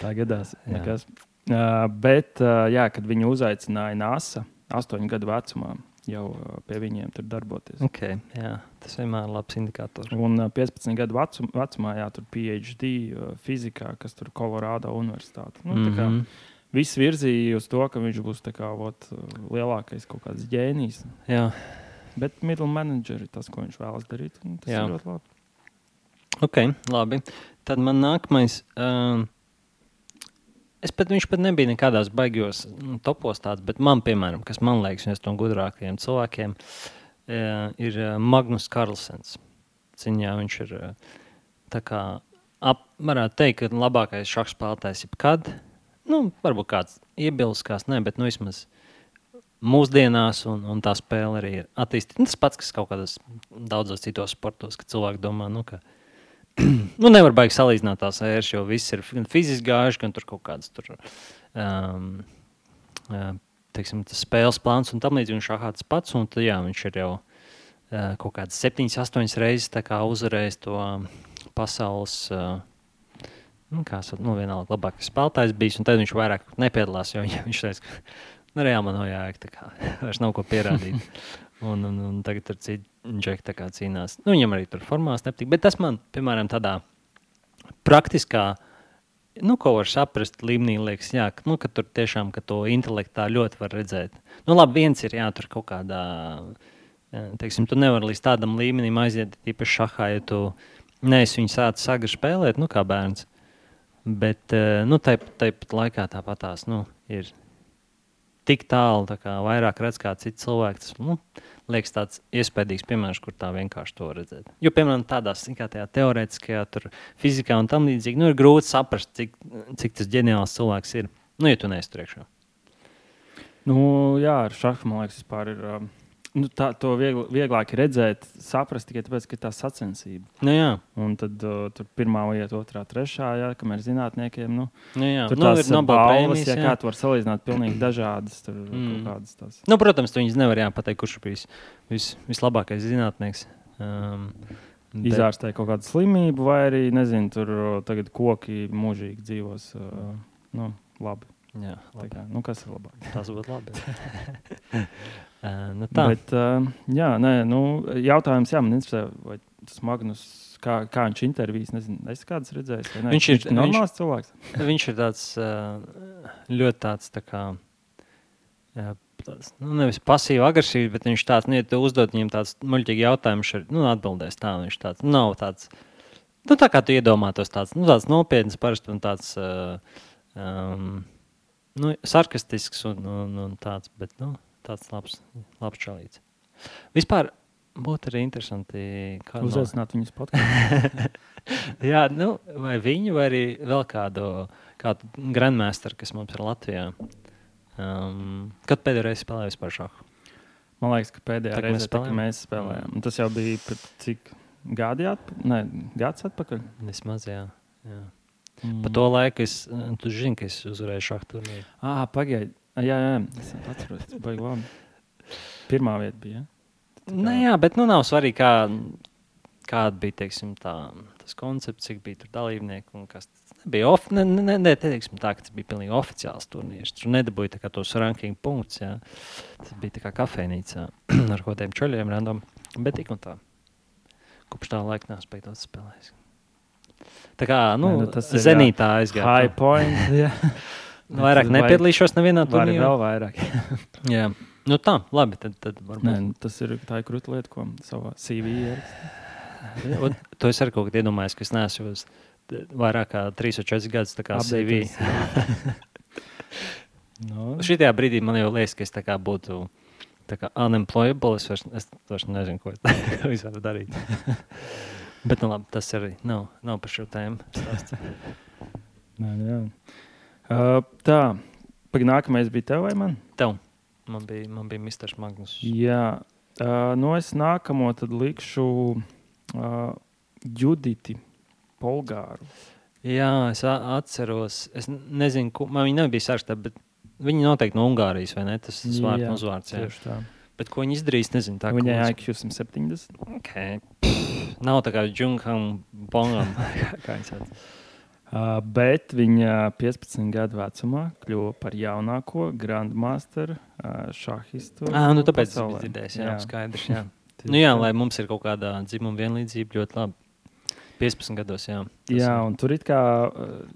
Tā gadās. Uh, bet, uh, jā, kad viņu uzaicināja NASA, astoņu gadu vecumā, jau uh, pie viņiem tur darboties. okay, jā, tas vienmēr ir labs indikators. Un uh, 15 gadu vecum, vecumā, jā, tur PhD uh, fizikā, kas tur Kolorādo universitāte. Nu, mm -hmm. Viss virzīja uz to, ka viņš būs kā, uh, lielākais kaut kāds ģēnijs. Jā, Bet middle manager ir tas, ko viņš vēlas darīt. Tas Jā. ir ļoti labi. ok, labi. Tad man nākamais. Um, Es pat, viņš pat nebija nekādās baigos nu, topos tāds, bet man, piemēram, kas man liekas, viens no gudrākajiem cilvēkiem, e, ir e, Magnus Karlsens. Ciņā viņš ir e, tā kā, ap, varētu teikt, ka labākais šachs spēlētājs jebkad. Nu, varbūt kāds iebilst, kāds nē, bet nu, vismaz mūsdienās, un, un tā spēle arī ir attīstīta. Tas pats, kas kaut kādos daudzos citos sportos, ka cilvēki domā, nu, ka nu, nevar baigt salīdzināt tās ēras, jo viss ir gan fiziski gājuši, gan tur kaut kādas tur, um, uh, teiksim, tas spēles plāns un tam līdzīgi. Viņš šahā tas pats, un tad, jā, viņš ir jau uh, kaut kādas septiņas, astoņas reizes tā kā uzvarējis to um, pasaules. Uh, nu, kā saka, nu, vienalga labākais spēlētājs bijis, un tad viņš vairāk nepiedalās, jo viņš teica, ka nu, reāli man nav jāiek, tā kā vairs nav ko pierādīt. un, un, un tagad citi džekti cīnās. Nu, viņam arī tur formās nepatīk, bet tas man, piemēram, tādā praktiskā, nu, ko var saprast līmenī, liekas, jā, ka, nu, ka tur tiešām, ka to intelektā ļoti var redzēt. Nu, labi, viens ir, jā, tur kaut kādā, teiksim, tu nevari līdz tādam līmenim aiziet, īpaši šahā, ja tu neesi viņu sācis agri spēlēt, nu, kā bērns. Bet, nu, tāpat laikā tāpat tās, nu, ir tik tālu, tā kā vairāk redz kā cits cilvēks. Nu, liekas, tāds iespaidīgs piemērs, kur tā vienkārši to redzēt. Jo, piemēram, tādās kā teorētiskajā fizikā un tam līdzīgi, nu, ir grūti saprast, cik, cik tas ģeniāls cilvēks ir. Nu, ja tu neesi tur iekšā. Nu, jā, ar šādu man liekas, vispār ir. Um nu, tā, to viegl, vieglāk redzēt, saprast tikai tāpēc, ka tā sacensība. Nu, jā. un tad uh, tur pirmā vieta, otrā, trešā, jā, kamēr zinātniekiem. Nu, nu, jā. tur nu, tās ir balvas, ja kā tu vari salīdzināt, pilnīgi dažādas. Tur, mm. kādas, tās. nu, protams, viņas nevar pateikt, kurš ir bijis vis, vislabākais zinātnieks. Um, Bet... Izārstēja kaut kādu slimību, vai arī, nezinu, tur tagad koki mūžīgi dzīvos. Uh, nu, labi. Jā, labi. Kā, nu, kas ir labāk? Tas būtu labi. Nu tā. Bet, jā, nē, nu, jautājums, jā, man interesē, vai tas Magnus, kā, kā viņš intervijas, nezinu, es kādas redzēju. Ne? Viņš ir viņš normāls viņš, cilvēks. Viņš ir tāds ļoti tāds, tā kā, jā, tāds, nu, nevis pasīvi agresīvs, bet viņš tāds, nu, ja tu uzdod viņam tāds muļķīgi jautājumu, viņš ir, nu, atbildēs tā, viņš tāds, nav tāds, nu, tā kā tu iedomātos tāds, nu, tāds nopietns parasti un tāds, um, nu, sarkastisks un, un, un tāds, bet, nu, tāds labs, labs čalīts. Vispār būtu arī interesanti. Uzaicināt no... viņus podkāstā. Jā, nu, vai viņu, vai arī vēl kādu, kādu grandmasteru, kas mums ir Latvijā. Um, kad pēdējo reizi spēlēju vispār šādu? Man liekas, ka pēdējā tā, reize, kad mēs spēlējām, tas jau bija pat cik gadi atpakaļ? Nē, gads atpakaļ. Vismaz, jā. jā. Mm. Pa to laiku es, tu zini, ka es uzvarēju šādu turnīru. Ah, pagaidi. Jā, jā, es atceros, tas bija labi. Pirmā vieta bija. Ja? Kā... Nē, jā, bet nu nav svarīgi, kā, kāda bija teiksim, tā, tas koncepts, cik bija tur dalībnieki un kas bija. Of, ne, ne, ne, teiksim, tā, tas bija pilnīgi oficiāls turnīrs. Tur nedabūja tos ranking punktus. Jā. Tas bija kā kafejnīcā ar kaut kādiem čaļiem random. Bet tik un tā. Kopš tā laika neesmu spējis spēlēt. Tā kā nu, Nē, nu, tas ir zenītā aizgāja. High point. Nu, vairāk nepiedalīšos nevienā turnīrā. Vēl vairāk. Jā, nu tā, labi. Tad, tad varbūt... Nē, nu, tas ir tā ir krūta lieta, ko savā CV ierakstīt. to es arī kaut kad iedomājos, ka es neesmu uz vairāk kā 3 vai 4 gadus kā CV. no. Šitajā brīdī man jau liekas, ka es būtu unemployable. Es vairs, es vairs nezinu, ko es varu darīt. Bet nu, labi, tas arī nav, nav par šo tēmu. Nē, jā. Uh, tā, pagaidi, nākamais bija tev vai man? Tev. Man bija, man bija Mr. Magnus. Jā, uh, nu es nākamo tad likšu uh, Juditi Polgāru. Jā, es atceros. Es nezinu, ko, man viņa nebija sarakstā, bet viņa noteikti no Ungārijas, vai ne? Tas ir vārds, uzvārds. Jā, tieši tā. Bet ko viņa izdarīs, nezinu. Tā, Viņai IQ 170. Okay. Pff, nav tā kā Džungam Bongam. kā. Uh, bet viņa 15 gadu vecumā kļuva par jaunāko grandmasteru šahistu. Ah, nu tāpēc tas bija dzirdējis, jā, jā. skaidrs. Jā. nu, jā, lai mums ir kaut kāda dzimuma vienlīdzība, ļoti labi. 15 gados, jā. Jā, ir. un tur it kā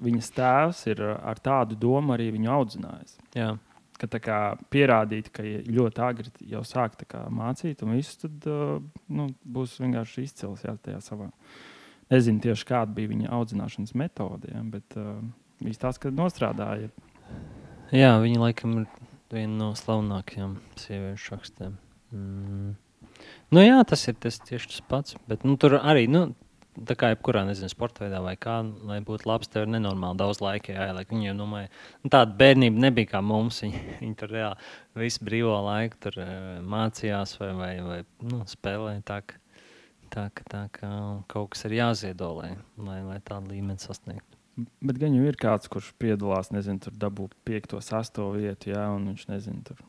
viņas tēvs ir ar tādu domu arī viņu audzinājis. Jā. Ka tā kā pierādīt, ka ļoti agri jau sāk mācīt, un viss tad nu, būs vienkārši izcils jā, tajā savā. Uh, Nezinu tieši kāda bija viņa audzināšanas metode, ja, bet uh, viņš tās, kad nostrādāja. Jā, viņa laikam ir viena no slavenākajām sieviešu rakstiem. Mm. Nu, jā, tas ir tas tieši tas pats. Bet nu, tur arī, nu, tā kā jebkurā nezinu, sporta veidā vai kā, lai būtu labs, tev ir nenormāli daudz laika jāieliek. Viņi jau domāja, nu, tāda bērnība nebija kā mums. Viņi, viņi tur reāli visu brīvo laiku tur, uh, mācījās vai, vai, vai nu, spēlēja. Tā, ka, Tā, ka, tā kaut kas ir jāziedo, lai, lai, lai tādu līmeni sasniegtu. Bet gan jau ir kāds, kurš piedalās, nezinu, tur dabū 5, 8 vietu, jā, un viņš nezina, tur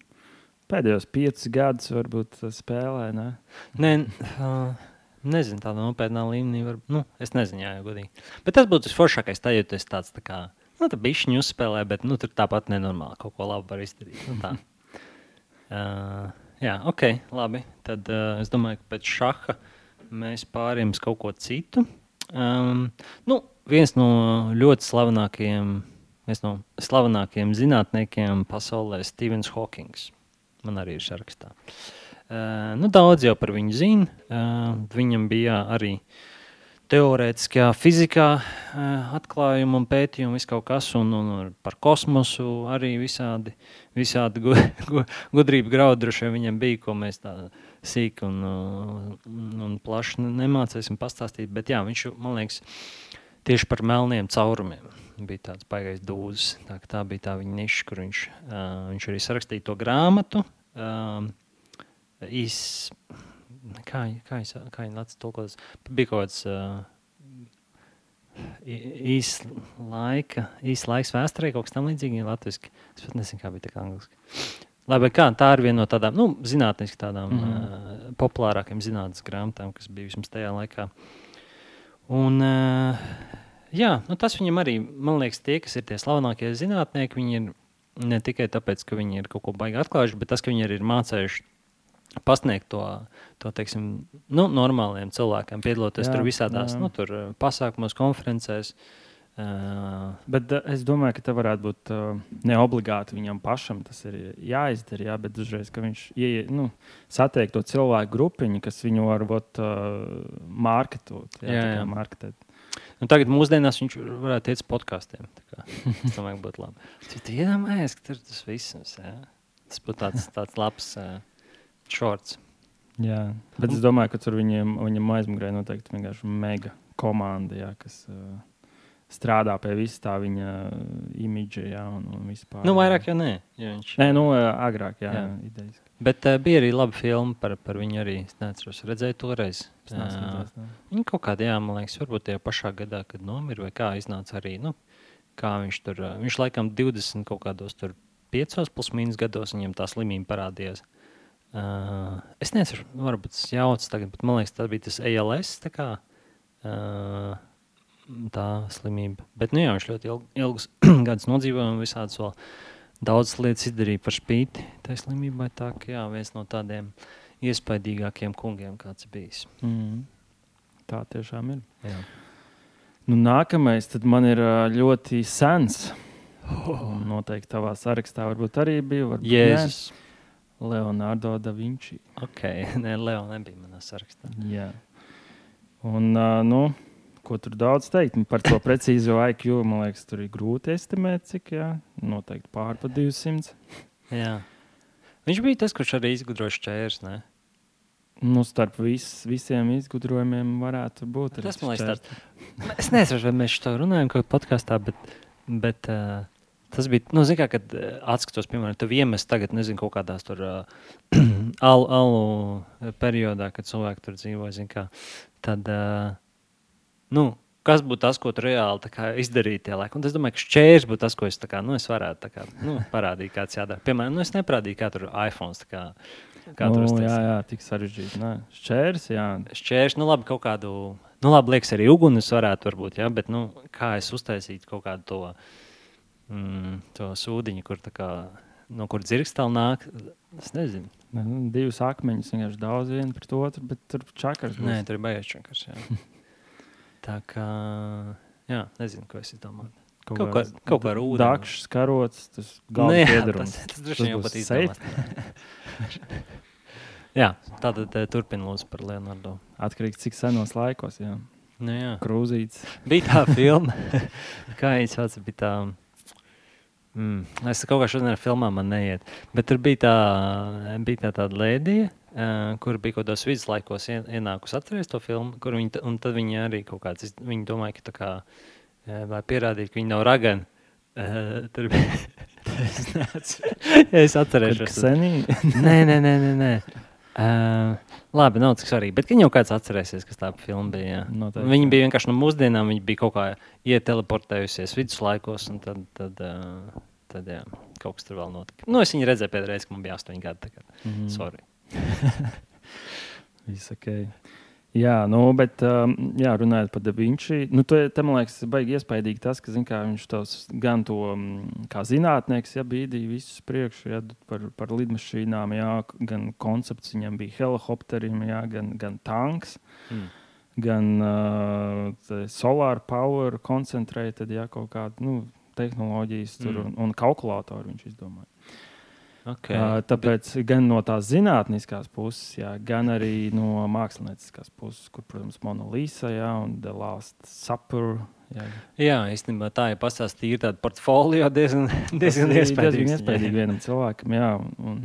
pēdējos 5 gadus varbūt spēlē. Ne? Nē, uh, nezinu, tādā nopietnā līmenī. Var, nu, es nezinu, jā, godīgi. Bet tas būtu visforšākais, tā, ja tu esi tāds tā kā, nu, tā bišķiņu uzspēlē, bet, nu, tur tāpat nenormāli kaut ko labu var izdarīt. Nu, tā. uh, jā, ok, labi. Tad uh, es domāju, ka pēc šaha mēs pārējām uz kaut ko citu. Um, nu, viens no ļoti slavenākajiem, viens no slavenākajiem zinātniekiem pasaulē Stevens Hawkings. Man arī ir sarakstā. Uh, nu, daudz jau par viņu zina. Uh, viņam bija arī teorētiskajā fizikā uh, atklājumi un pētījumi, viss kaut kas, un, un par kosmosu arī visādi, visādi gu, gu, gudrība graudu droši vien viņam bija, ko mēs tā sīki un, un, un plaši nemācīsim pastāstīt. Bet jā, viņš, man liekas, tieši par melniem caurumiem bija tāds baigais dūzis. Tā, tā bija tā viņa niša, kur viņš, uh, viņš arī sarakstīja to grāmatu. Um, īs, kā, kā, es, kā viņi lāca tulkotas, bija kaut kāds uh, īs laika, īs laiks vēsturē, kaut kas tam līdzīgi latviski. Es pat nezinu, kā bija tā kā angliski. Labi, kā, tā ir viena no tādām, nu, zinātniski tādām mm -hmm. uh, populārākajām zinātnes grāmatām, kas bija vismaz tajā laikā. Un, uh, jā, nu, tas viņam arī, man liekas, tie, kas ir tie slavenākie zinātnieki, viņi ir ne tikai tāpēc, ka viņi ir kaut ko baigi atklājuši, bet tas, ka viņi arī ir mācījuši pasniegt to, to teiksim, nu, normāliem cilvēkiem, piedaloties jā, tur visādās jā. nu, tur, pasākumos, konferencēs. Uh, bet uh, es domāju, ka tas varētu būt uh, ne obligāti viņam pašam. Tas ir jāizdara, jā, bet dažreiz viņš ie, nu, satiek to cilvēku grupiņu, kas viņu var būt uh, marketot. Jā, jā, jā. Marketēt. Nu, tagad mūsdienās viņš varētu iet uz podkāstiem. Tas domāju, būtu labi. Cik iedomājies, ka tur tas viss ir. Tas būtu tāds, tāds labs. Uh, Šorts. Jā, bet es domāju, ka tur viņiem, viņam aizmugurē noteikti vienkārši mega komanda, jā, kas uh, strādā pie visa tā viņa imidža. Jā, un, vispār, nu, vairāk jau nē. Viņš... Nē, nu, agrāk, jā, jā. idejas. Bet uh, bija arī laba filma par, par viņu arī. Es neatceros, redzēju toreiz. Uh, viņa kaut kādā, jā, man liekas, varbūt tajā pašā gadā, kad nomira, vai kā iznāca arī. Nu, kā viņš tur, viņš laikam 20 kaut kādos tur 5 plus mīnus gados viņam tā slimība parādījās. Uh, es nezinu, varbūt tas jauts tagad, bet man liekas, tas bija tas ALS. Tā, kā, uh, tā slimība. Bet nu, jā, viņš ļoti ilg, ilgus gadus nodzīvoja un visādas vēl daudzas lietas izdarīja par spīti tai slimībai. Tā kā jā, viens no tādiem iespaidīgākiem kungiem, kāds bijis. Mm. Tā tiešām ir. Jā. Nu, nākamais man ir ļoti sens. Oh. Noteikti tavā sarakstā varbūt arī bija. Varbūt Jēzus. Ne. Leonardo da Vinci. Ok, nē, Leo nebija manā sarakstā. Jā. Un, uh, nu, ko tur daudz teikt par to precīzo IQ, man liekas, tur ir grūti estimēt, cik, jā, noteikti pār pa 200. jā. Viņš bija tas, kurš arī izgudroja šķērs, ne? Nu, starp vis, visiem izgudrojumiem varētu būt. Tas man liekas, tāds. Es nezinu, vai mēs to runājam kaut kādā podkāstā, bet, bet uh, Tas bija, nu, zināmā mērā, kad atskatos, piemēram, tu iemest tagad, nezinu, kaut kādās tur uh, alu, alu periodā, kad cilvēki tur dzīvo, zin, kā, tad, uh, nu, kas būtu tas, ko reāli kā, izdarīji tajā laikā. Un es domāju, ka šķērs būtu tas, ko es, kā, nu, es varētu kā, nu, parādīt, kāds jādara. Piemēram, nu, es neparādīju, kā tur iPhone. Kā, kā nu, tur jā, jā, tik sarežģīti. Nē. Šķērs, jā. Šķērs, nu, labi, kaut kādu, nu, labi, liekas, arī uguns varētu, varbūt, jā, bet, nu, kā es uztaisītu kaut kādu to mm, to sūdiņu, kur kā, no kur dzirkstāli nāk. Es nezinu. Ne, nu, divas akmeņus vienkārši daudz vienu pret otru, bet tur čakars. Būs. Nē, tur ir baigts čakars. Tā kā, jā, nezinu, ko es domāju. Kaut, kaut, kā, kaut kā ar ūdeni. Dakšs, karots, tas galvenais nu, piedarums. Tas, tas droši vien jau pat izdomās. jā, tātad turpina lūdzu par Leonardo. Atkarīgs, cik senos laikos, jā. Nu, jā. Krūzīts. Bija tā filma, kā viņš sauc, bija tā Mm. Es kaut kā šodien ar filmām man neiet. Bet tur bija tā, bija tā tāda lēdija, uh, kur bija kaut kādos viduslaikos ienākusi atcerēties to filmu, kur viņi, un tad viņi arī kaut kāds, viņi domāja, ka tā kā, uh, lai pierādītu, ka viņi nav ragani. Uh, tur bija. es neatceros. es atcerēšos. nē, nē, nē, nē. nē. Uh, labi, nav tik svarīgi. Bet, kad jau kāds atcerēsies, kas tā filma bija, Noteikti. viņi bija vienkārši no mūsdienām, viņi bija kaut kā ieteleportējusies viduslaikos, un tad, tad, uh, tad jā, kaut kas tur vēl notika. Nu, es viņu redzēju pēdējais, kad man bija 8 gadi. Mm -hmm. Sorry. Viss ok. Jā, nu, bet um, jā, runājot par Da Vinci, nu, te, te man liekas, baigi iespaidīgi tas, ka kā, viņš tos gan to mm, kā zinātnieks ja, bīdīja visus priekšu ja, par, par lidmašīnām, jā, gan koncepts viņam bija helikopterim, jā, gan, gan tanks. Mm. Gan uh, solāra power koncentrēta, ja kaut kāda nu, tehnoloģijas tur, mm. un, un kalkulātoru viņš izdomāja. Okay. Uh, tāpēc bet... gan no tās zinātniskās puses, jā, gan arī no mākslinieckās puses, kur, protams, Monolīsa un The Last Supper. Jā, jā īstenībā tā ir pastāstīta tāda portfolio diezgan, diezgan iespaidīga. Diezgan iespaidīga vienam cilvēkam, jā, un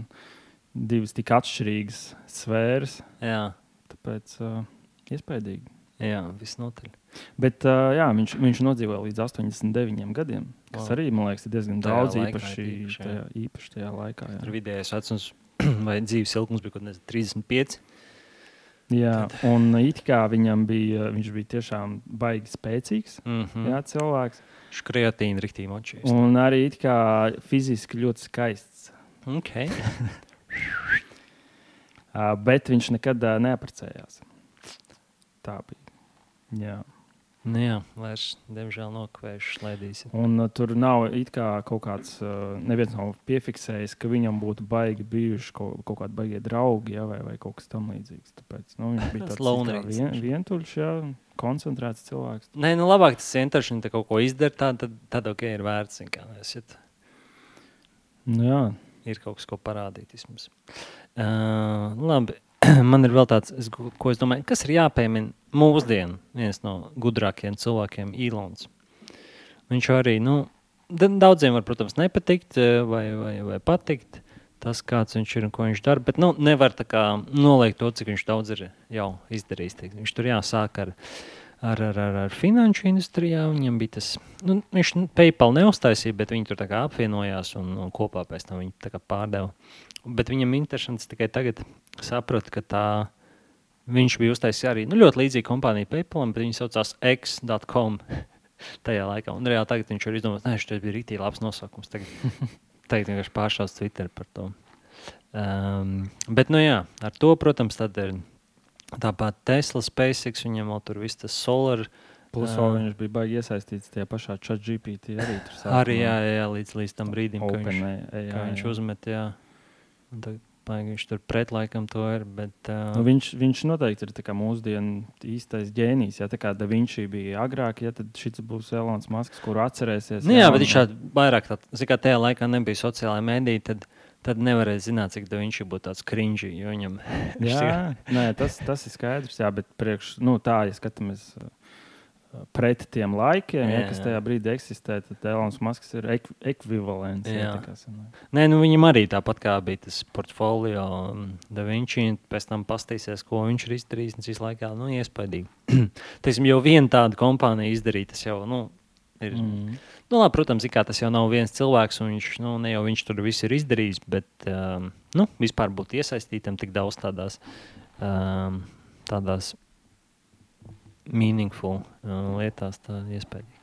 divas tik atšķirīgas sfēras. Jā. Tāpēc uh, iespaidīgi. Jā, visnotaļ. Bet uh, jā, viņš, viņš nodzīvoja līdz 89 gadiem. Kas wow. arī, man liekas, ir diezgan tajā daudz īpaši, īpaši, tajā, īpaši tajā laikā. Jā. Tur vidējais vecums vai dzīves ilgums bija kaut kāds 35. Jā, Tad. un it kā viņam bija, viņš bija tiešām baigi spēcīgs mm -hmm. jā, cilvēks. Škriatīna riktīgi močīs. Un arī it kā fiziski ļoti skaists. Okay. uh, bet viņš nekad uh, neaprecējās. Tā bija. Jā. Nu jā, vairs, diemžēl, nokavējuši slēdīs. Un uh, tur nav kā kaut kāds, uh, neviens nav piefiksējis, ka viņam būtu baigi bijuši kaut, kaut kādi baigie draugi, ja, vai, vai kaut kas tamlīdzīgs. Tāpēc nu, viņš bija tāds lonīgs. Vien, vientuļš, ja, koncentrēts cilvēks. Nē, nu labāk tas vienkārši viņa kaut ko izdara, tā, tad, tad ok, ir vērts. Kā, esiet. Nu, jā. Ir kaut kas, ko parādīt vismaz. Uh, labi, man ir vēl tāds, es, ko es domāju, kas ir jāpiemina mūsdienu viens no gudrākajiem cilvēkiem, Ilons. Viņš arī, nu, daudziem var, protams, nepatikt eh, vai, vai, vai patikt tas, kāds viņš ir un ko viņš dara, bet nu, nevar tā kā noliegt to, cik viņš daudz ir jau izdarījis. Viņš tur jāsāk ar, ar, ar, ar, ar finanšu industrijā, viņam bija tas, nu, viņš PayPal neuztaisīja, bet viņi tur apvienojās un, un kopā pēc tam viņi pārdeva. Bet viņam interesants tikai tagad saprat, ka tā viņš bija uztaisījis arī nu, ļoti līdzīgu kompāniju PayPal, bet viņi saucās X.com tajā laikā. Un reāli tagad viņš ir izdomājis, ka šis bija rītīgi labs nosaukums. Tagad, tagad vienkārši pāršās Twitter par to. Um, bet, nu jā, ar to, protams, tad ir tāpat Tesla, SpaceX, viņam vēl tur viss tas solar. Plus, uh, viņš bija baigi iesaistīts tajā pašā chat GPT. Arī, arī jā, jā, līdz, līdz tam brīdim, kad viņš, jā, jā, jā. viņš uzmet. Jā. Un tagad Paigi, viņš tur pretlaikam to ir. Bet, uh... nu, viņš, viņš noteikti ir mūsdienu īstais ģēnijs. Ja tā kā Da Vinci bija agrāk, ja, tad šis būs Elonas Masks, kuru atcerēsies. Nu, jā, jā, bet viņš šādi vairāk, tā kā tajā laikā nebija sociālajā mēdī, tad, tad nevarēja zināt, cik viņš būtu tāds cringy. Viņam... jā, nē, tas, tas ir skaidrs, jā, bet priekš, nu, tā, ja skatāmies. Uh, pret tiem laikiem, jā, ja, kas tajā brīdī eksistē, tad Elonas Masks ir ek ekvivalents. Jā. Jā, Nē, nu viņam arī tāpat kā bija tas portfolio, Da Vinci, pēc tam pastīsies, ko viņš ir izdarījis, un visu laikā, nu, iespaidīgi. Teiksim, jau viena tāda kompānija izdarīja, tas jau, nu, ir. Mm. Nu, labi, protams, kā tas jau nav viens cilvēks, un viņš, nu, ne jau viņš tur viss ir izdarījis, bet, um, nu, vispār būt iesaistītam tik daudz tādās, um, tādās meaningful uh, lietās, tā iespējams.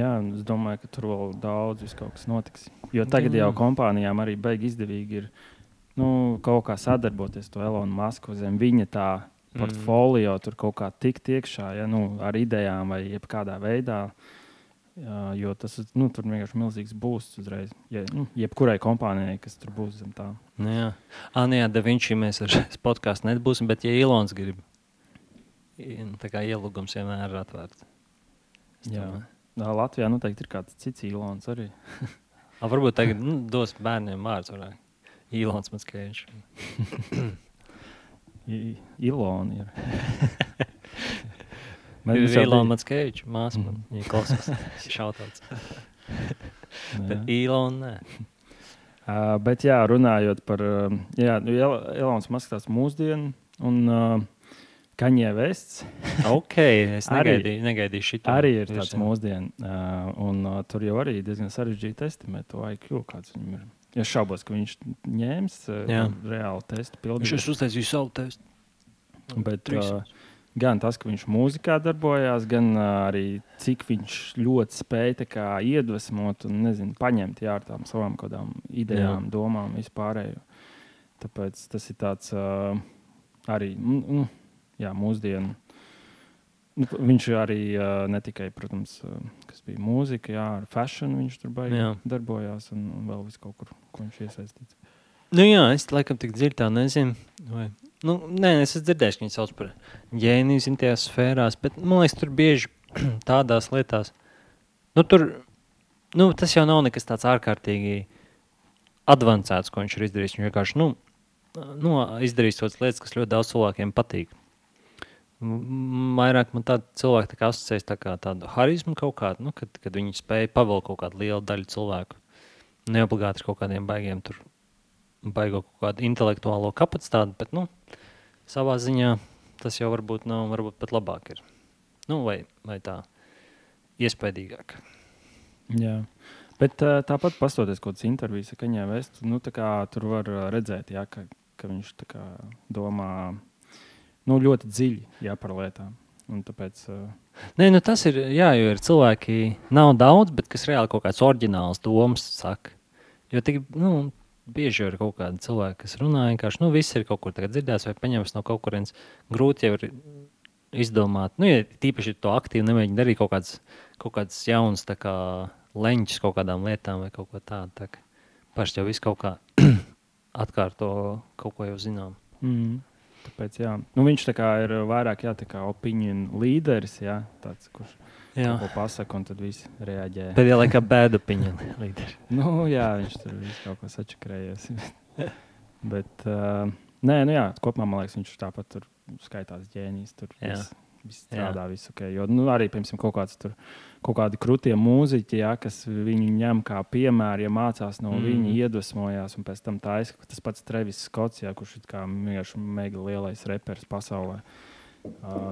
Jā, es domāju, ka tur vēl daudz kas notiks. Jo tagad jau kompānijām arī beigas izdevīgi ir nu, kaut kā sadarboties ar Elonu Masku zem viņa tā mm. portfolio, mm. tur kaut kā tikt iekšā ja, nu, ar idejām vai jebkādā veidā. Jā, jo tas nu, tur vienkārši milzīgs būs uzreiz. Ja, nu, jebkurai kompānijai, kas tur būs zem tā. Nu, jā, ah, nē, da ir mēs ar podkāstu nebūsim, bet ja Ilons grib tā kā ielūgums vienmēr ir atvērts. Jā. Jā, Latvijā noteikti ir kāds cits īlons arī. A, varbūt tagad nu, dos bērniem vārds. Īlons mans kēņš. Ilona ir. Man ir Ilona kēņš, māsa man. Viņa klausās. Šautauts. Bet Ilona nē. Uh, bet jā, runājot par, uh, jā, nu, Elonas Maskas mūsdienu un uh, Kaņē vests. ok, es negaidīju, negaidīju šito. Arī ir tāds mūsdienu, uh, un uh, tur jau arī diezgan sarežģīti estimēt to IQ, kāds viņam ir. Es šaubos, ka viņš ņēmis uh, reāli testu pildīt. Viņš uztaisīja savu testu. Bet, uh, gan tas, ka viņš mūzikā darbojās, gan arī cik viņš ļoti spēja iedvesmot un nezinu, paņemt jā, ar tām savām idejām, jā. domām, vispārējo. Tāpēc tas ir tāds uh, arī. Mm, jā, mūsdienu. Nu, viņš arī uh, ne tikai, protams, uh, kas bija mūzika, jā, ar fashion viņš tur baigi Jā. darbojās un, un vēl vis kaut kur, ko viņš iesaistīts. Nu, jā, es laikam tik dziļi tā nezinu. Vai... Nu, nē, es esmu dzirdējis, ka viņi sauc par ģēniju zin, tajās sfērās, bet man liekas, tur bieži tādās lietās. Nu, tur, nu, tas jau nav nekas tāds ārkārtīgi avansēts, ko viņš ir izdarījis. Viņš vienkārši nu, nu, izdarījis tādas lietas, kas ļoti daudz cilvēkiem patīk. Vairāk man tāda cilvēka tā asociējas tā kā tādu harizmu kaut kādu, nu, kad, kad viņi spēja pavilkt kaut kādu lielu daļu cilvēku. Neobligāti ar kaut kādiem baigiem tur baigo kaut kādu intelektuālo kapacitāti, bet nu, savā ziņā tas jau varbūt nav, varbūt pat labāk ir. Nu, vai, vai tā iespaidīgāk. Jā. Bet tāpat pastoties kaut kādas intervijas, ka viņa vēst, nu, tā kā tur var redzēt, jā, ka, ka viņš kā domā nu, ļoti dziļi jā, par lietām. Un tāpēc, uh, Nē, nu tas ir, jā, jo ir cilvēki, nav daudz, bet kas reāli kaut kāds oriģināls domas saka. Jo tik, nu, bieži ir kaut kādi cilvēki, kas runā vienkārši, nu, viss ir kaut kur dzirdēts vai paņemts no kaut kurienes. Grūti jau ir izdomāt, nu, ja tīpaši to aktīvi nemēģina darīt kaut kāds, kaut kāds jauns, tā kā leņķis kaut kādām lietām vai kaut ko tādu. Tā paši jau viss kaut kā atkārto kaut ko jau zinām. mm, tāpēc, jā. Nu, viņš tā kā ir vairāk jā, tā kā opinion līderis, jā, tāds, kurš Jā, kaut ko pasaka, un tad viss reaģē. pēdējā laikā bēda piņa līderi. Nu, jā, viņš tur viss kaut ko sačakrējies. Bet, uh, nē, nu jā, kopumā man liekas, viņš tāpat tur skaitās ģēnijs. Tur Jā. viss, viss strādā, viss ok. Jo nu, arī, piemēram, kaut, kāds, tur, kaut kādi krūtie mūziķi, jā, kas viņu ņem kā piemēru, ja mācās no Mm. viņa, iedvesmojās, un pēc tam taisa tas pats Trevis Skots, jā, kurš ir kā vienkārši mega lielais reperis pasaulē. Uh,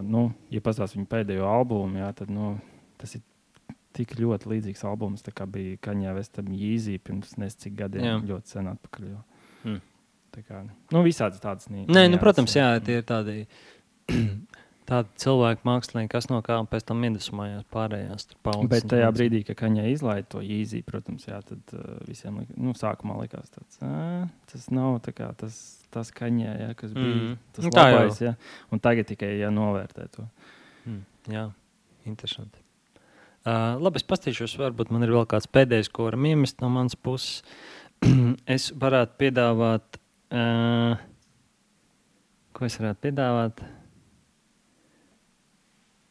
nu, ja pastāstīs viņa pēdējo albumu, jā, tad nu, tas ir tik ļoti līdzīgs albums, kā bija Kaņā Vestam Jīzī pirms nezinu cik gadiem, Jā. ļoti sen atpakaļ. Jo. Mm. Tā kā, nu, visādas tādas nī- Nē, nu, protams, jā, tie ir tādi, tādi cilvēki, mākslinieki, kas no kā pēc tam iedvesmojās pārējās paudzes. Bet tajā brīdī, kad Kaņā izlaiž to īzī, protams, jā, tad uh, visiem lik, nu, sākumā likās, tāds, "Ā, tas nav tā kā tas, tas Kaņā, jā, kas bija Mm. tas Nu, tā labais. Jā, un tagad tikai jā, novērtē to. Mm, jā, interesanti. Uh, labi, es paskatīšos, varbūt man ir vēl kāds pēdējais, ko varam iemest no manas puses. es varētu piedāvāt, uh, ko es varētu piedāvāt.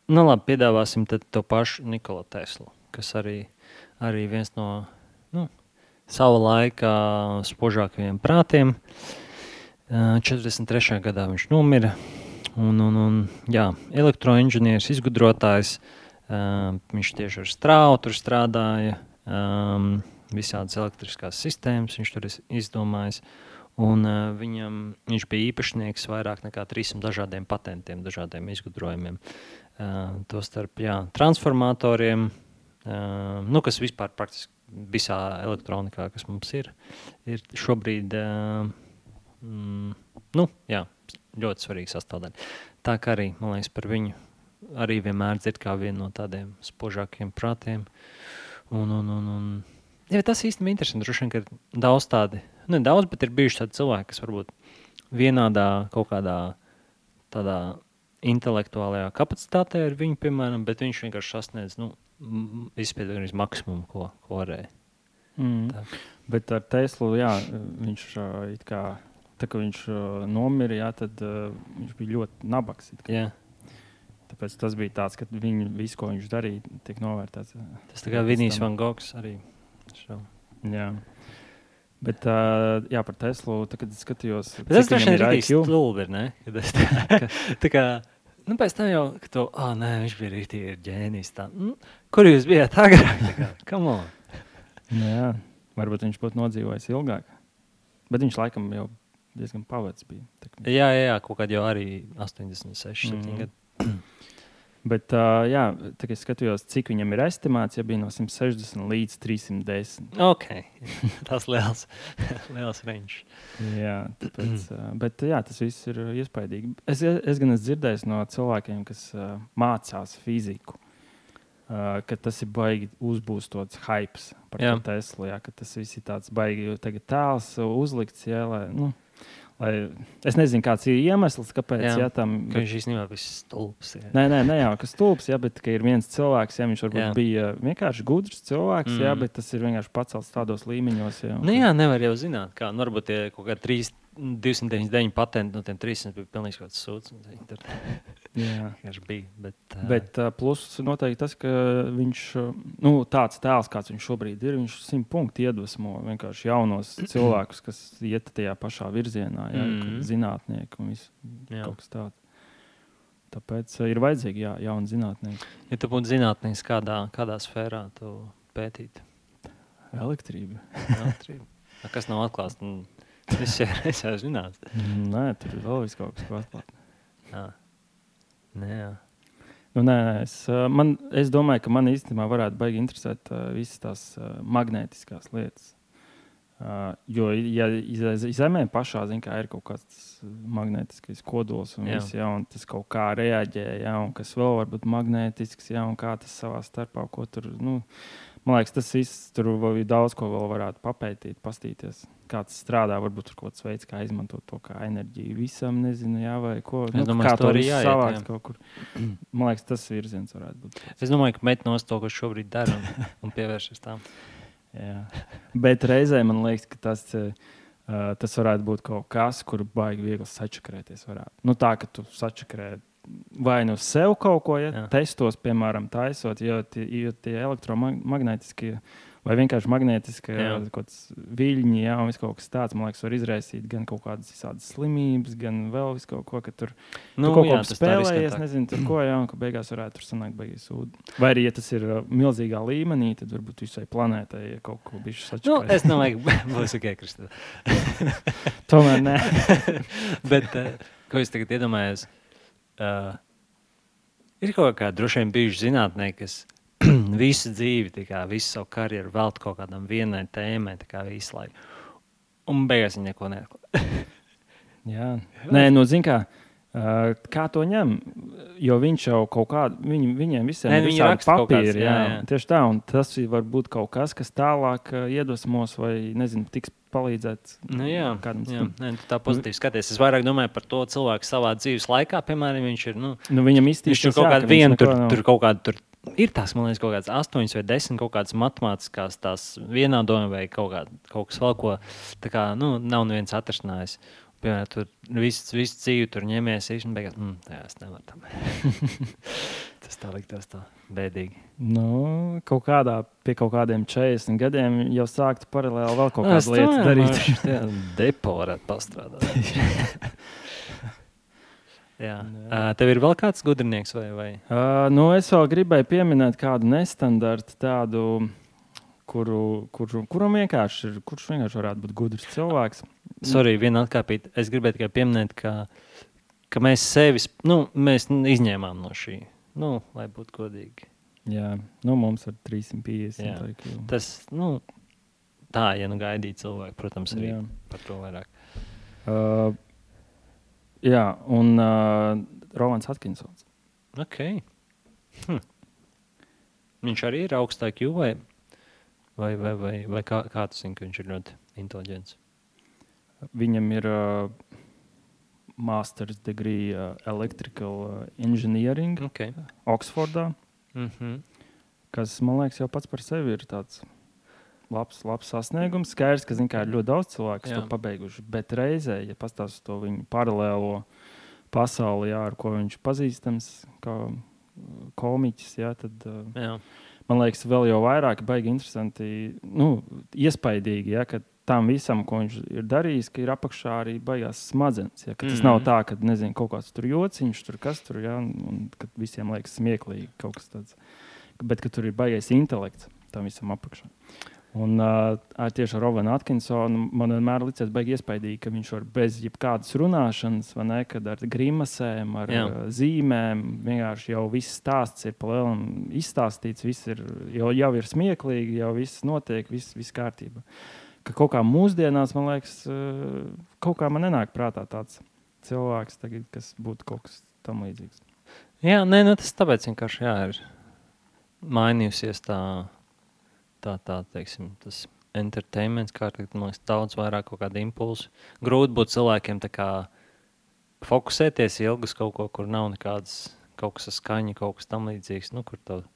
Nu, labi, piedāvāsim to pašu Nikola Teslu, kas arī, arī viens no nu, sava laika spožākajiem prātiem. Uh, 43. gadā viņš nomira. Un, un, un, jā, elektroinženieris, izgudrotājs. Uh, viņš tieši ar strāvu tur strādāja. Um, visādas elektriskās sistēmas viņš tur iz- izdomājis. Un, uh, viņam, viņš bija īpašnieks vairāk nekā 300 dažādiem patentiem, dažādiem izgudrojumiem. Uh, Tostarp transformatoriem, uh, nu, kas vispār praktiski visā elektronikā, kas mums ir, ir šobrīd uh, mm, nu, jā, ļoti svarīga sastāvdaļa. Tā kā arī man liekas, par viņu arī vienmēr dzird kā vienu no tādiem spožākiem prātiem. Un, un, un, un, jā, tas īstenībā ir interesanti. Droši vien, ka ir daudz tādi, ne daudz, bet ir bijuši tādi cilvēki, kas varbūt vienādā kaut kādā tādā intelektuālajā kapacitātē ar viņu, piemēram, bet viņš vienkārši sasniedz nu, izpildījis maksimumu, ko, ko varēja. Mm. Tā. Bet ar Teslu, jā, viņš uh, it kā, tā kā viņš uh, nomira, jā, tad uh, viņš bija ļoti nabaks. Jā. Tāpēc tas bija tāds, ka viņu, visu, ko viņš darīja, tiek novērtēts. Tas tā kā Vinijs. Van Gogs arī. Šo. Jā. Bet uh, jā, par Teslu, tā, kad es skatījos, tas droši vien ir IQ. stulbi, ir, ne? Kad es tā, tā kā, nu, pēc tam jau, ka to, ah, nē, viņš bija rītīgi ģēnijs. Tā, mm, kur jūs bijāt agrāk? Come on. Nu Jā, varbūt viņš būtu nodzīvojis ilgāk. Bet viņš laikam jau diezgan pavecs bija. kā- Jā, jā, jā, kaut kādā jau arī 86, 7 Mhm. gadu. Bet, uh, jā, tā, kad es skatījos, cik viņam ir estimēts, ja bija no 160 līdz 310. Ok, tas liels, liels range. Jā, tāpēc, uh, bet jā, tas viss ir iespaidīgi. Es, es gan esmu dzirdējis no cilvēkiem, kas uh, mācās fiziku, uh, ka tas ir baigi uzbūstots hype par Teslu. Jā, ka tas viss ir tāds baigi, jo tagad tēls uzlikts, jā, lai, nu, Lai, es nezinu, kāds ir iemesls, kāpēc Jā, jā, tam Ka viņš īstenībā viss stulbs. ir. Nē, nē, ne jau kas stulbs, jā, bet ka ir viens cilvēks, ja viņš varbūt Jā. jā. bija vienkārši gudrs cilvēks, mm. jā, bet tas ir vienkārši pacelts tādos līmeņos. Jā, Nu, jā, nevar jau zināt, kā. Nu, varbūt tie kaut kādi 3, 299 patenti no tiem 300 bija pilnīgi kaut kāds sūds. un Tur vienkārši bija. Bet, ā, Bet uh, pluss noteikti tas, ka viņš uh, nu, tāds tēls, kāds viņš šobrīd ir, viņš simt punktu iedvesmo vienkārši jaunos cilvēkus, kas iet tajā pašā virzienā, jā, mm. zinātnieki un viss kaut kas tāds. Tāpēc uh, ir vajadzīgi jā, jauni zinātnieki. Ja tu būtu zinātnīs, kādā, kādā sfērā tu pētītu Elektrība. elektrību, A, kas nav atklāts, nu, es jau, es jau zinātu. Nē, tur vēl viss kaut kas, ko atklāt. Jā. Nē, jā. Nu, nē, nē, es, man, es domāju, ka man īstenībā varētu baigi interesēt uh, visas tās uh, magnētiskās lietas. Uh, jo, ja zemē pašā zin, ir kaut kāds magnētiskais kodols, un, Jā. viss, jā, un tas kaut kā reaģē, jā, un kas vēl var būt magnētisks, jā, un kā tas savā starpā, ko tur. Nu, man liekas, tas viss tur ir daudz ko vēl varētu papētīt, pastīties. Kā tas strādā, varbūt tur kaut kāds veids, kā izmantot to kā enerģiju visam, nezinu, jā, vai ko. Es domāju, kā to arī jāiet, savākt jā. kaut kur. Man liekas, tas virziens varētu būt. Es domāju, ka met no to, ko šobrīd dara, un, un pievēršas tam. Jā. Bet reizē man liekas, ka tas, uh, tas varētu būt kaut kas, kur baigi viegli sačakarēties. Varētu. Nu, tā, ka tu sačakarē vai nu sev kaut ko, ja Jā. testos, piemēram, taisot, jo tie, jo tie elektromagnetiskie vai vienkārši Jā. kāds viļņi, jā, un kaut kas tāds, man liekas, var izraisīt gan kaut kādas visādas slimības, gan vēl kaut ko, ka tur Nu, kaut jā, ko spēlējies, nezinu, tur ko jau, ka beigās varētu tur sanākt beigas sūdi. Vai arī, ja tas ir uh, milzīgā līmenī, tad varbūt visai planētai ja kaut ko bijuši Nu, sačakarēt. es domāju, ka būs ok, Kristē. Tomēr nē. Bet, uh, ko es tagad iedomājos, uh, ir kaut kādi droši vien bijuši zinātnieki, kas visu dzīvi, kā, visu savu karjeru veltīja kaut kādam vienai tēmai, tā kā visu laiku. Un beigās viņi neko neatklāja. Jā. Nē, nu, zin kā. Uh, kā to ņem? Jo viņš jau kaut kādā, viņ, viņiem visiem Nē, ir kāds, papīri. Jā, jā, jā. Tieši tā, un tas ir varbūt kaut kas, kas tālāk uh, iedvesmos vai, nezinu, tiks palīdzēt Nu, jā, kādam jā. Nē, tā pozitīvi skaties. Es vairāk domāju par to cilvēku savā dzīves laikā. Piemēram, viņš ir. Nu, Nu, viņam Viņš iztīstīs, tur kaut viņš vienā, neko tur, tur kaut kāda, tur ir tās, man liekas, kaut kādas astoņas vai desmit kaut kādas matemātiskās tās vienādojumi vai kaut, kā, kaut kas vēl, ko tā kā, nu, nav neviens atrasinājis. Piemēram, tur viss vis dzīve tur ņemies, un beigās, mm, jā, es nevaru tam. tas tā liktos tā bēdīgi. Nu, kaut kādā, pie kaut kādiem 40 gadiem jau sāktu paralēli vēl kaut kādas lietas darīt. Depo varētu pastrādāt. jā. Uh, tev ir vēl kāds gudrinieks vai? vai? Uh, nu, es vēl gribēju pieminēt kādu nestandartu, tādu, kuru, kuru, kuram vienkārši ir, kurš vienkārši varētu būt gudrs cilvēks. Sorry, viena atkāpīt. Es gribēju tikai pieminēt, ka, ka mēs sevi nu, mēs izņēmām no šī. Nu, lai būtu godīgi. Jā, nu, mums ir 350. Jā. tā. Tas, nu, tā, ja nu gaidītu cilvēku, protams, arī Jā. par to vairāk. Uh, jā, un uh, Rovans Atkinsons. Okay. Hm. Viņš arī ir augstāk jū, vai, vai, vai, vai, kā, kā tu zini, ka viņš ir ļoti inteliģents? Viņam ir uh, master's degree uh, electrical uh, engineering Okay. Oksfordā, Mm -hmm. kas man liekas jau pats par sevi ir tāds. Labs, labs sasniegums. Skaidrs, ka kā, ir ļoti daudz cilvēku, kas Jā. to pabeiguši. Bet reizē, ja pastāstīs to viņa paralēlo pasauli, jā, ar ko viņš pazīstams, kā uh, komiķis, jā, tad uh, Jā. Man liekas, vēl jau vairāk baigi interesanti, nu, iespaidīgi, ja, ka tam visam, ko viņš ir darījis, ka ir apakšā arī baigās smadzenes. Ja, tas mm Mhm. -hmm. nav tā, ka nezinu, kaut kāds tur jociņš, tur kas tur, ja, un, un kad visiem liekas smieklīgi kaut kas tāds. Bet tur ir baigais intelekts tam visam apakšā. Un uh, tieši ar Rovanu Atkinsonu man vienmēr licies baigi iespaidīgi, ka viņš var bez jebkādas runāšanas, vai ne, kad ar grimasēm, ar Jā. zīmēm, vienkārši jau viss stāsts ir palielam izstāstīts, viss ir, jau, jau ir smieklīgi, jau viss notiek, viss, viss kārtībā. Ka kaut kā mūsdienās, man liekas, kaut kā man nenāk prātā tāds cilvēks, tagad, kas būtu kaut kas tam līdzīgs. Jā, nē, nu, tas tāpēc vienkārši jā, ir mainījusies tā, tā, tā teiksim, tas entertainments, kā tagad man liekas, daudz vairāk kaut kāda impulsa. Grūti būt cilvēkiem tā kā fokusēties ilgi uz kaut ko, kur nav nekādas kaut kas ar skaņu, kaut kas tam līdzīgs. Nu, kur to, uh,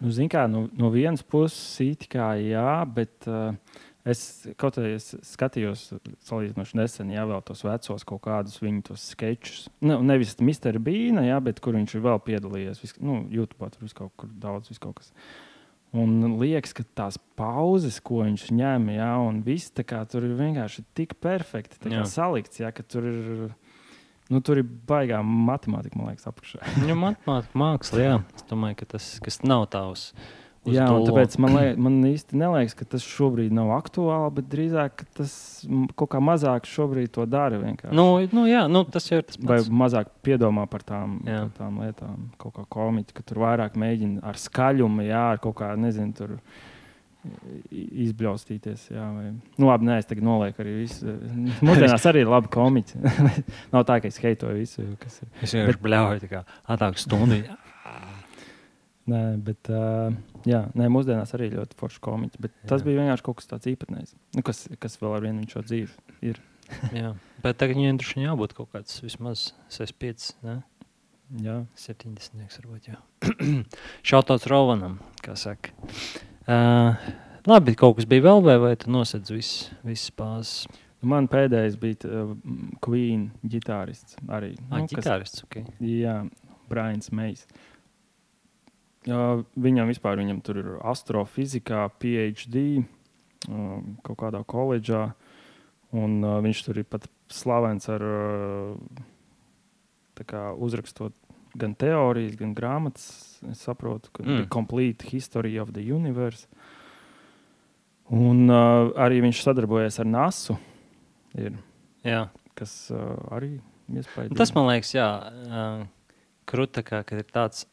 Nu, zin kā, no, no vienas puses, it kā jā, bet uh, es kaut kā es skatījos, salīdzinoši nesen, jā, vēl tos vecos kaut kādus viņu tos sketčus. Ne, nevis Mr. Beana, jā, bet kur viņš ir vēl piedalījies. Vis, nu, YouTube tur viss kaut kur daudz, viss kaut kas. Un liekas, ka tās pauzes, ko viņš ņem, jā, un viss kā tur ir vienkārši tik perfekti kā salikts, jā, ka tur ir. Nu, tur ir baigā matemātika, man liekas, apakšā. nu, matemātika, māksla, jā. Es domāju, ka tas kas nav tavs. uz Jā, un tāpēc man, liek, man īsti neliekas, ka tas šobrīd nav aktuāli, bet drīzāk ka tas kaut kā mazāk šobrīd to dara. vienkārši. Nu, nu, jā, nu, tas jau ir tas Vai pats. mazāk piedomā par tām, Jā. par tām lietām, kaut kā komiķi, ka tur vairāk mēģina ar skaļumu, jā, ar kaut kā, nezinu, tur izbļaustīties. Jā, vai... Nu, labi, nē, es tagad nolieku arī visu. Mūsdienās arī ir labi komiķi. Nav tā, ka es heitoju visu, kas ir. Es vienkārši bļauju, tā kā atāk stundu. Nē, bet uh, jā, nē, mūsdienās arī ļoti forši komiķi. Bet tas Jā. bija vienkārši kaut kas tāds īpatnējs, nu, kas, kas vēl ar vienu viņš šo dzīvi ir. jā, bet tagad viņiem droši vien jābūt kaut kāds vismaz 65, ne? Jā. 70, varbūt. Šautauts Rovanam, kā saka. Uh, labi, kaut kas bija vēl, vai, vai tu nosedz visas bāzes? Nu, Man pēdējais bija uh, Queen ģitārists arī. Ah, nu, kas- ģitārists, ok. Jā, Brians Meijs. Jā, viņam vispār viņam tur ir astrofizikā, PhD um, kaut kādā koledžā. Un, uh, viņš tur ir pat slavens ar uh, kā uzrakstot gan teorijas, gan grāmatas. Es saprotu, ka Mm. Complete History of the Universe. Un uh, arī viņš sadarbojas ar NASU, ir, Jā. kas uh, arī iespējams. Tas man liekas, jā, uh, krūta, kad ir tāds,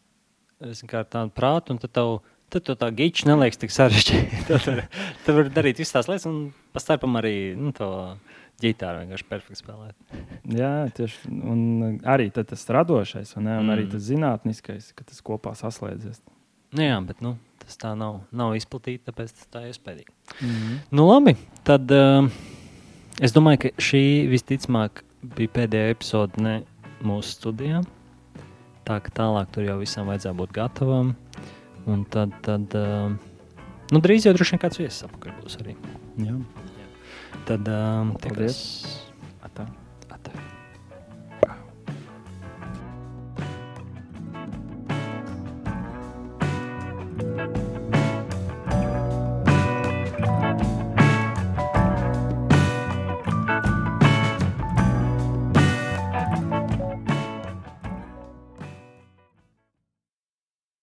kā tādu prātu, un tad tev. Tad to tā gīča neliekas tik sarežģīti. Tad var, tad var darīt visas tās lietas, un pa starpam arī nu, to ģitāru vienkārši perfekti spēlēt. Jā, tieši un arī tas radošais, un, ne, un mm. arī tas zinātniskais, ka tas kopā saslēdzies. Nu, jā, bet nu, tas tā nav, nav izplatīts, tāpēc tas tā ir iespējams. Mm -hmm. Nu, labi, tad uh, es domāju, ka šī visticamāk bija pēdējā epizode ne mūsu studijā tā ka tālāk tur jau visam vajadzēja būt gatavam. Un tad, tad uh, nu, drīz jau droši vien kāds viesis apakaļ būs arī. Jā. Jā. Tad eh, um, tikai. Atā. Atā.